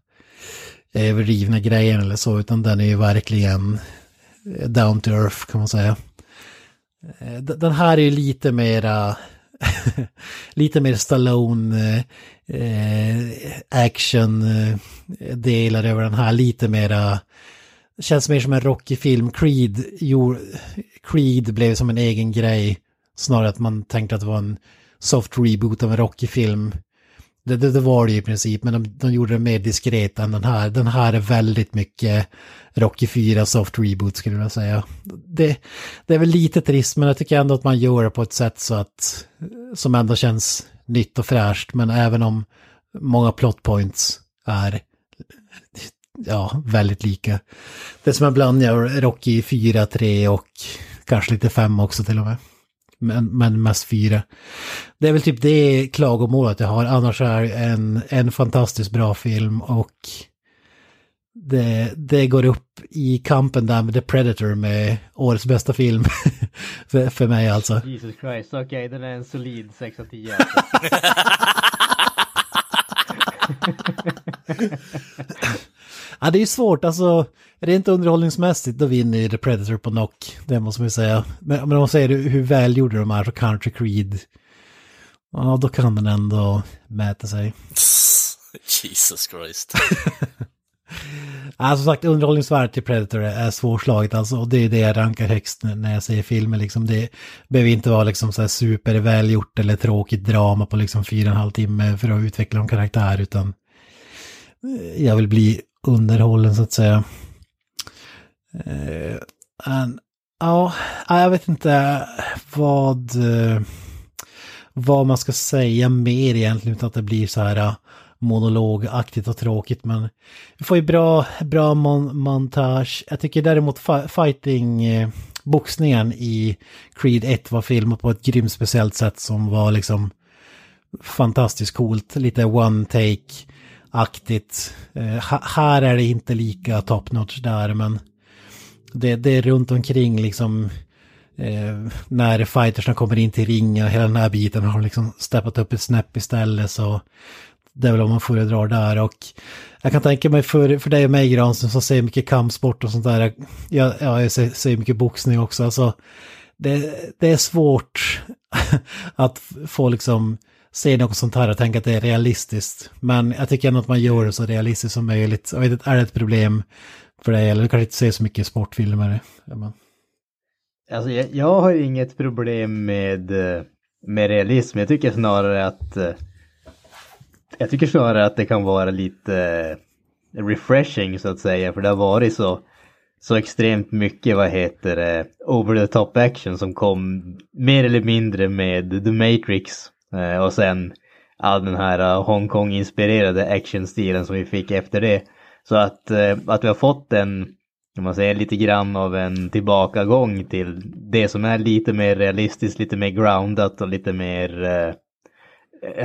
överdrivna grejerna eller så, utan den är ju verkligen eh, down to earth kan man säga. Eh, den här är lite mera, lite mer Stallone eh, eh action delar över den här, lite mera, känns mer som en Rocky-film. Creed, jo, Creed blev som en egen grej, snarare att man tänkte att det var en soft reboot av en Rocky-film. Det, det, det, var det ju i princip, men de, de gjorde det mer diskret än den här. Den här är väldigt mycket Rocky 4 soft reboot skulle jag säga. Det, det är väl lite trist, men jag tycker ändå att man gör det på ett sätt så att, som ändå känns nytt och fräscht, men även om många plot points är ja, väldigt lika. Det är som en blandning av Rocky 4, 3 och kanske lite 5 också till och med men, men mest fyra. Det är väl typ det klagomålet jag har, annars är det en, en fantastiskt bra film och det, det går upp i kampen där med The Predator med årets bästa film. för, för mig alltså. Jesus Christ, okej okay, den är en solid 6 av 10. ja, det är svårt, alltså rent underhållningsmässigt då vinner ju The Predator på knock, det måste man ju säga. Men, men om man säger hur välgjorda de är så Country Creed, ja då kan den ändå mäta sig. Jesus Christ. Ja, som sagt, underhållningsvärdet till Predator är svårslaget alltså. Och det är det jag rankar högst när jag säger filmer liksom. Det behöver inte vara liksom så här supervälgjort eller tråkigt drama på liksom fyra och en halv timme för att utveckla en karaktär. Utan jag vill bli underhållen så att säga. Eh, uh, and, ja, jag vet inte vad, eh, vad man ska säga mer egentligen utan att det blir så här eh, monologaktigt och tråkigt men vi får ju bra, bra mon montage. Jag tycker däremot fighting boxningen i Creed 1 var filmat på ett grymt speciellt sätt som var liksom fantastiskt coolt. Lite one take-aktigt. Eh, här är det inte lika top notch där men det, det är runt omkring liksom eh, när fightersna kommer in till ringen och hela den här biten har liksom steppat upp ett snäpp istället så det är väl om man föredrar där och jag kan tänka mig för, för dig och mig Granström som ser mycket kampsport och sånt där. Jag, ja, jag ser, ser mycket boxning också. Alltså, det, det är svårt att få liksom se något sånt här och tänka att det är realistiskt. Men jag tycker ändå att man gör det så realistiskt som möjligt. Jag vet inte, är det ett problem för dig? Eller du kanske inte ser så mycket sportfilmer? Men... Alltså jag, jag har inget problem med, eh, med realism. Jag tycker snarare att eh, jag tycker snarare att det kan vara lite eh, refreshing så att säga, för det har varit så, så extremt mycket, vad heter det, over the top action som kom mer eller mindre med The Matrix och sen all den här Hongkong-inspirerade actionstilen som vi fick efter det. Så att, eh, att vi har fått en, kan man säga, lite grann av en tillbakagång till det som är lite mer realistiskt, lite mer groundat och lite mer eh,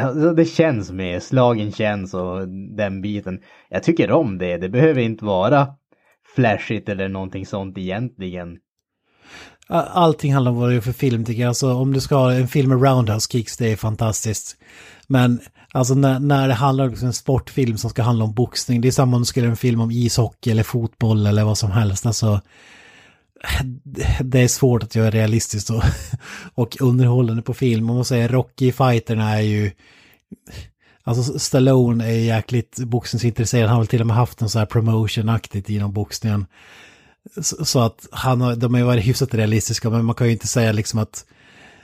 Alltså det känns med, slagen känns och den biten. Jag tycker om det, det behöver inte vara flashigt eller någonting sånt egentligen. Allting handlar om vad det är för film tycker jag. Alltså om du ska ha en film med roundhouse kicks, det är fantastiskt. Men alltså när, när det handlar om en sportfilm som ska handla om boxning, det är samma om du skulle göra en film om ishockey eller fotboll eller vad som helst. Alltså det är svårt att göra realistiskt och, och underhållande på film. Om man säger Rocky-fighterna är ju... Alltså Stallone är jäkligt boxningsintresserad. Han har väl till och med haft en så här promotion-aktigt inom boxningen. Så, att han har, de har ju varit hyfsat realistiska, men man kan ju inte säga liksom att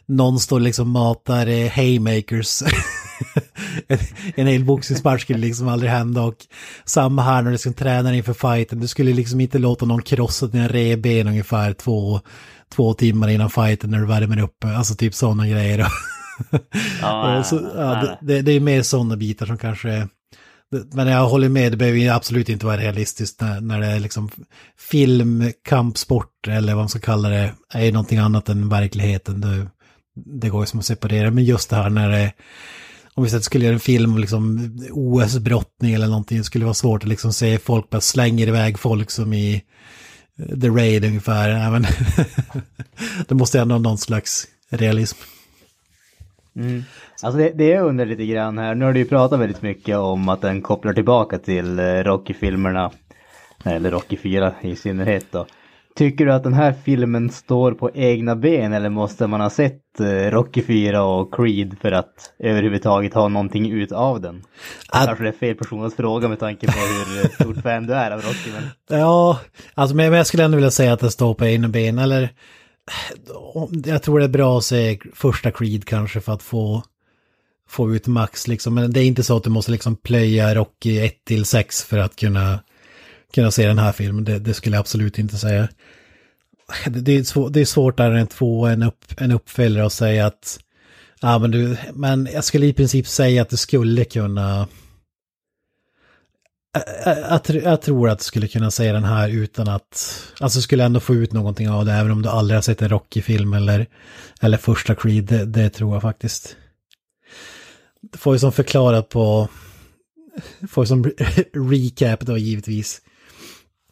någon står liksom matar eh, haymakers. en, en hel boxningsmatch skulle liksom aldrig hända och samma här när du ska träna inför fighten. Du skulle liksom inte låta någon krossa dina revben ungefär två, två timmar innan fighten när du värmer upp. Alltså typ sådana grejer. Ja, så, ja, det, det är mer sådana bitar som kanske men jag håller med, det behöver ju absolut inte vara realistiskt när, när det är liksom film, kampsport eller vad man ska kalla det, är någonting annat än verkligheten. Det, det går ju som att separera, men just det här när det om vi säger att skulle göra en film om liksom OS-brottning eller någonting, det skulle vara svårt att liksom se folk bara slänger iväg folk som i eh, The Raid ungefär. Även det måste ändå ha någon slags realism. Mm. Alltså det, det jag undrar lite grann här, nu har du ju pratat väldigt mycket om att den kopplar tillbaka till eh, Rocky-filmerna, eller Rocky 4 i synnerhet då. Tycker du att den här filmen står på egna ben eller måste man ha sett eh, Rocky 4 och Creed för att överhuvudtaget ha någonting ut av den? Att... Kanske det är fel person att fråga med tanke på hur stort fan du är av Rocky. Men... Ja, alltså men jag skulle ändå vilja säga att det står på egna ben eller jag tror det är bra att se första Creed kanske för att få få ut max liksom. Men det är inte så att du måste liksom plöja Rocky 1 till 6 för att kunna, kunna se den här filmen. Det, det skulle jag absolut inte säga. Det, det, är, svår, det är svårt där en två en, upp, en uppföljare att säga att ja, men, du, men jag skulle i princip säga att det skulle kunna jag, jag, jag, tror att du skulle kunna säga den här utan att, alltså skulle ändå få ut någonting av det, även om du aldrig har sett en Rocky-film eller, eller första Creed, det, det tror jag faktiskt får ju som förklarat på, får ju som recap då givetvis.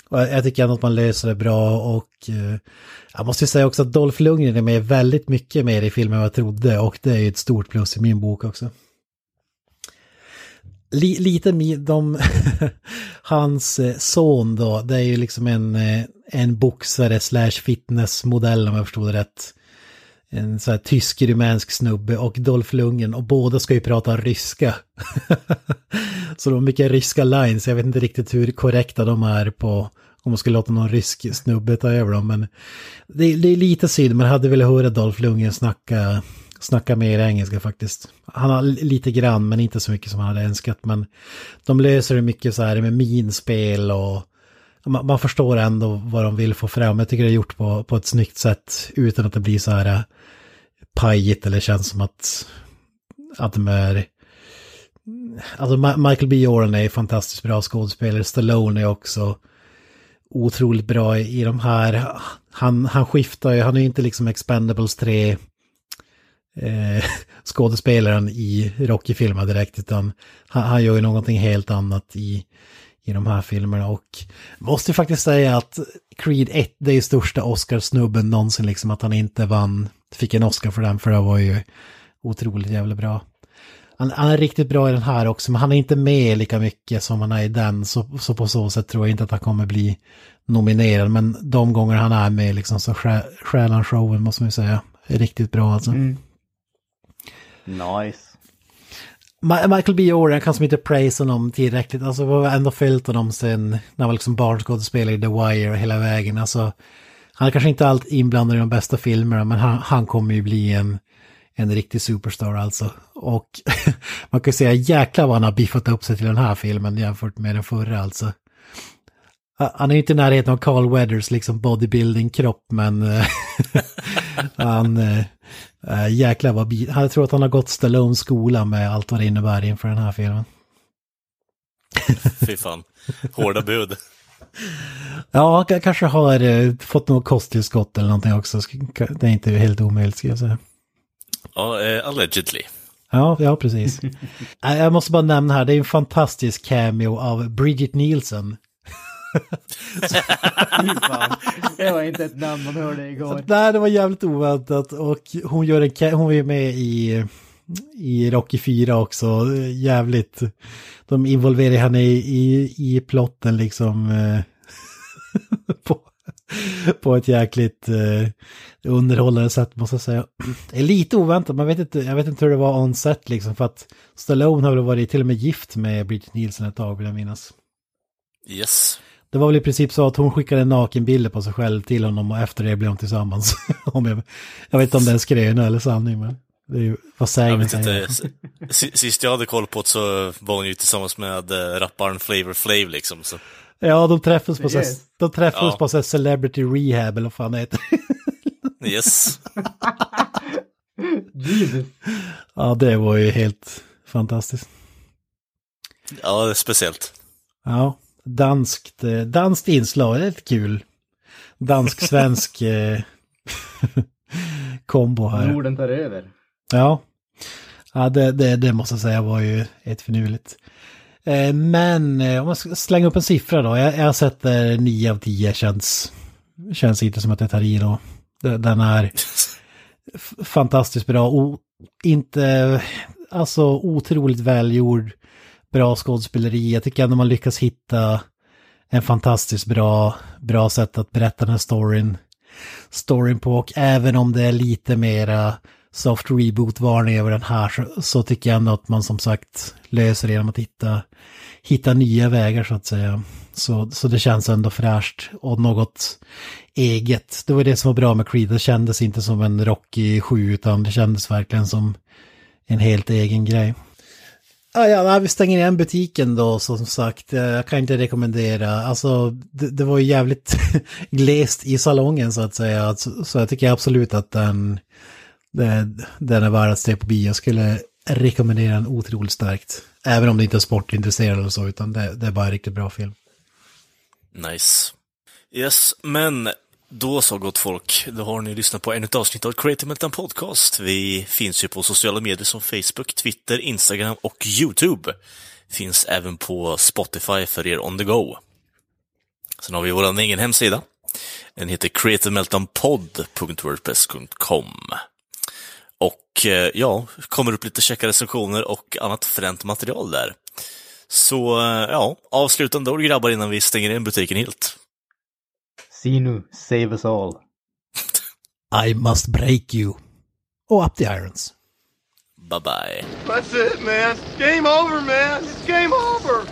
Och jag tycker ändå att man löser det bra och eh, jag måste ju säga också att Dolph Lundgren är med väldigt mycket mer i filmen än vad jag trodde och det är ju ett stort plus i min bok också. L lite de, hans eh, son då, det är ju liksom en, eh, en boxare slash fitnessmodell om jag förstod det rätt en så här tysk-rumänsk snubbe och Dolph Lundgren och båda ska ju prata ryska. så de har mycket ryska lines, jag vet inte riktigt hur korrekta de är på om man skulle låta någon rysk snubbe ta över dem. Men det, det är lite synd, man hade velat höra Dolph Lundgren snacka, snacka mer engelska faktiskt. Han har lite grann, men inte så mycket som han hade önskat. Men de löser det mycket så här med minspel och man, man förstår ändå vad de vill få fram. Jag tycker det är gjort på, på ett snyggt sätt utan att det blir så här eh, pajigt eller känns som att, att de är... Alltså Michael B. Jordan är fantastiskt bra skådespelare, Stallone är också otroligt bra i de här. Han, han skiftar ju, han är ju inte liksom Expendables 3 eh, skådespelaren i Rocky-filmer direkt, utan han, han, gör ju någonting helt annat i, i de här filmerna. Och måste faktiskt säga att Creed 1, det är största Oscarsnubben någonsin, liksom att han inte vann fick en Oscar för den, för det var ju otroligt jävla bra. Han, han, är riktigt bra i den här också, men han är inte med lika mycket som han är i den, så, så på så sätt tror jag inte att han kommer bli nominerad. Men de gånger han är med liksom så stjäl han showen, måste man ju säga. Är riktigt bra alltså. Mm. Nice. Michael B. Jordan kan som inte praise honom tillräckligt. Alltså vi har ändå följt honom sen när han var liksom barnskådespelare i The Wire hela vägen. Alltså han är kanske inte allt inblandad i de bästa filmerna, men han, han kommer ju bli en, en riktig superstar alltså. Och man kan säga jäklar vad han har biffat upp sig till den här filmen jämfört med den förra alltså. Han är ju inte i närheten av Carl Weathers liksom bodybuilding-kropp, men eh, han... Eh, Äh, jäklar vad... Jag tror att han har gått Stallones skola med allt vad det innebär inför den här filmen. Fy fan. Hårda bud. Ja, jag kanske har eh, fått något kosttillskott eller någonting också. Det är inte helt omöjligt ska jag säga. Ja, eh, allegedly. Ja, ja precis. jag måste bara nämna här, det är en fantastisk cameo av Bridget Nielsen. Det var inte ett namn man hörde igår. Nej, det var jävligt oväntat och hon, gör en, hon är med i, i Rocky 4 också. Jävligt. De involverar henne i, i, i plotten liksom. Eh, på, på ett jäkligt eh, underhållande sätt måste jag säga. Det är lite oväntat, man vet inte, jag vet inte hur det var on set liksom för att Stallone har väl varit till och med gift med Bridget Nielsen ett tag vill jag minnas. Yes. Det var väl i princip så att hon skickade nakenbilder på sig själv till honom och efter det blev de tillsammans. om jag, jag vet inte om det är skröna eller sanning men det är ju vad säger Jag inte, sist jag hade koll på det så var hon ju tillsammans med äh, rapparen Flavor Flav liksom. Så. Ja, de träffades på, så, Yes. de träffades Ja. på så här celebrity rehab eller vad fan det heter. Yes. Jesus. Ja, det var ju helt fantastiskt. Ja, det är speciellt. Ja, danskt, eh, danskt inslag, det är lite kul. Dansk-svensk eh, kombo här. Norden tar över. Ja, ja det, det, det måste jag säga var ju ett finurligt. Eh, Men om man ska slänga upp en siffra då, jag, jag sätter 9 av 10 känns, känns inte som att jag tar i då. Den är fantastiskt bra och inte, alltså otroligt välgjord, bra skådespeleri. Jag tycker ändå man lyckas hitta en fantastiskt bra, bra sätt att berätta den här storyn, storyn på och även om det är lite mera soft reboot-varning över den här så, så tycker jag ändå att man som sagt löser det genom att hitta, hitta nya vägar så att säga. Så, så det känns ändå fräscht och något eget. Det var det som var bra med Creed, det kändes inte som en Rocky 7 utan det kändes verkligen som en helt egen grej. Ja, ja, vi stänger igen butiken då som sagt. Eh, jag kan inte rekommendera. Alltså det, det var ju jävligt glest i salongen så att säga. Så, så jag tycker absolut att den, eh, den är värd att se på bio. Jag skulle rekommendera den otroligt starkt. Även om det inte är sportintresserad eller så, utan det, det är bara en riktigt bra film. Nice. Yes, men då så gott folk, då har ni lyssnat på ännu ett avsnitt av Creative Meltdown Podcast. Vi finns ju på sociala medier som Facebook, Twitter, Instagram och YouTube. Finns även på Spotify för er on the go. Sen har vi vår egen hemsida. Den heter creativemeltdownpod.wordpress.com. Och eh, ja, kommer upp lite käcka recensioner och annat fränt material där. Så eh, ja, avslutande ord grabbar innan vi stänger in butiken helt. Sinu, save us all. I must break you. Oh, up the irons. Bye bye. That's it, man. Game over, man. It's game over.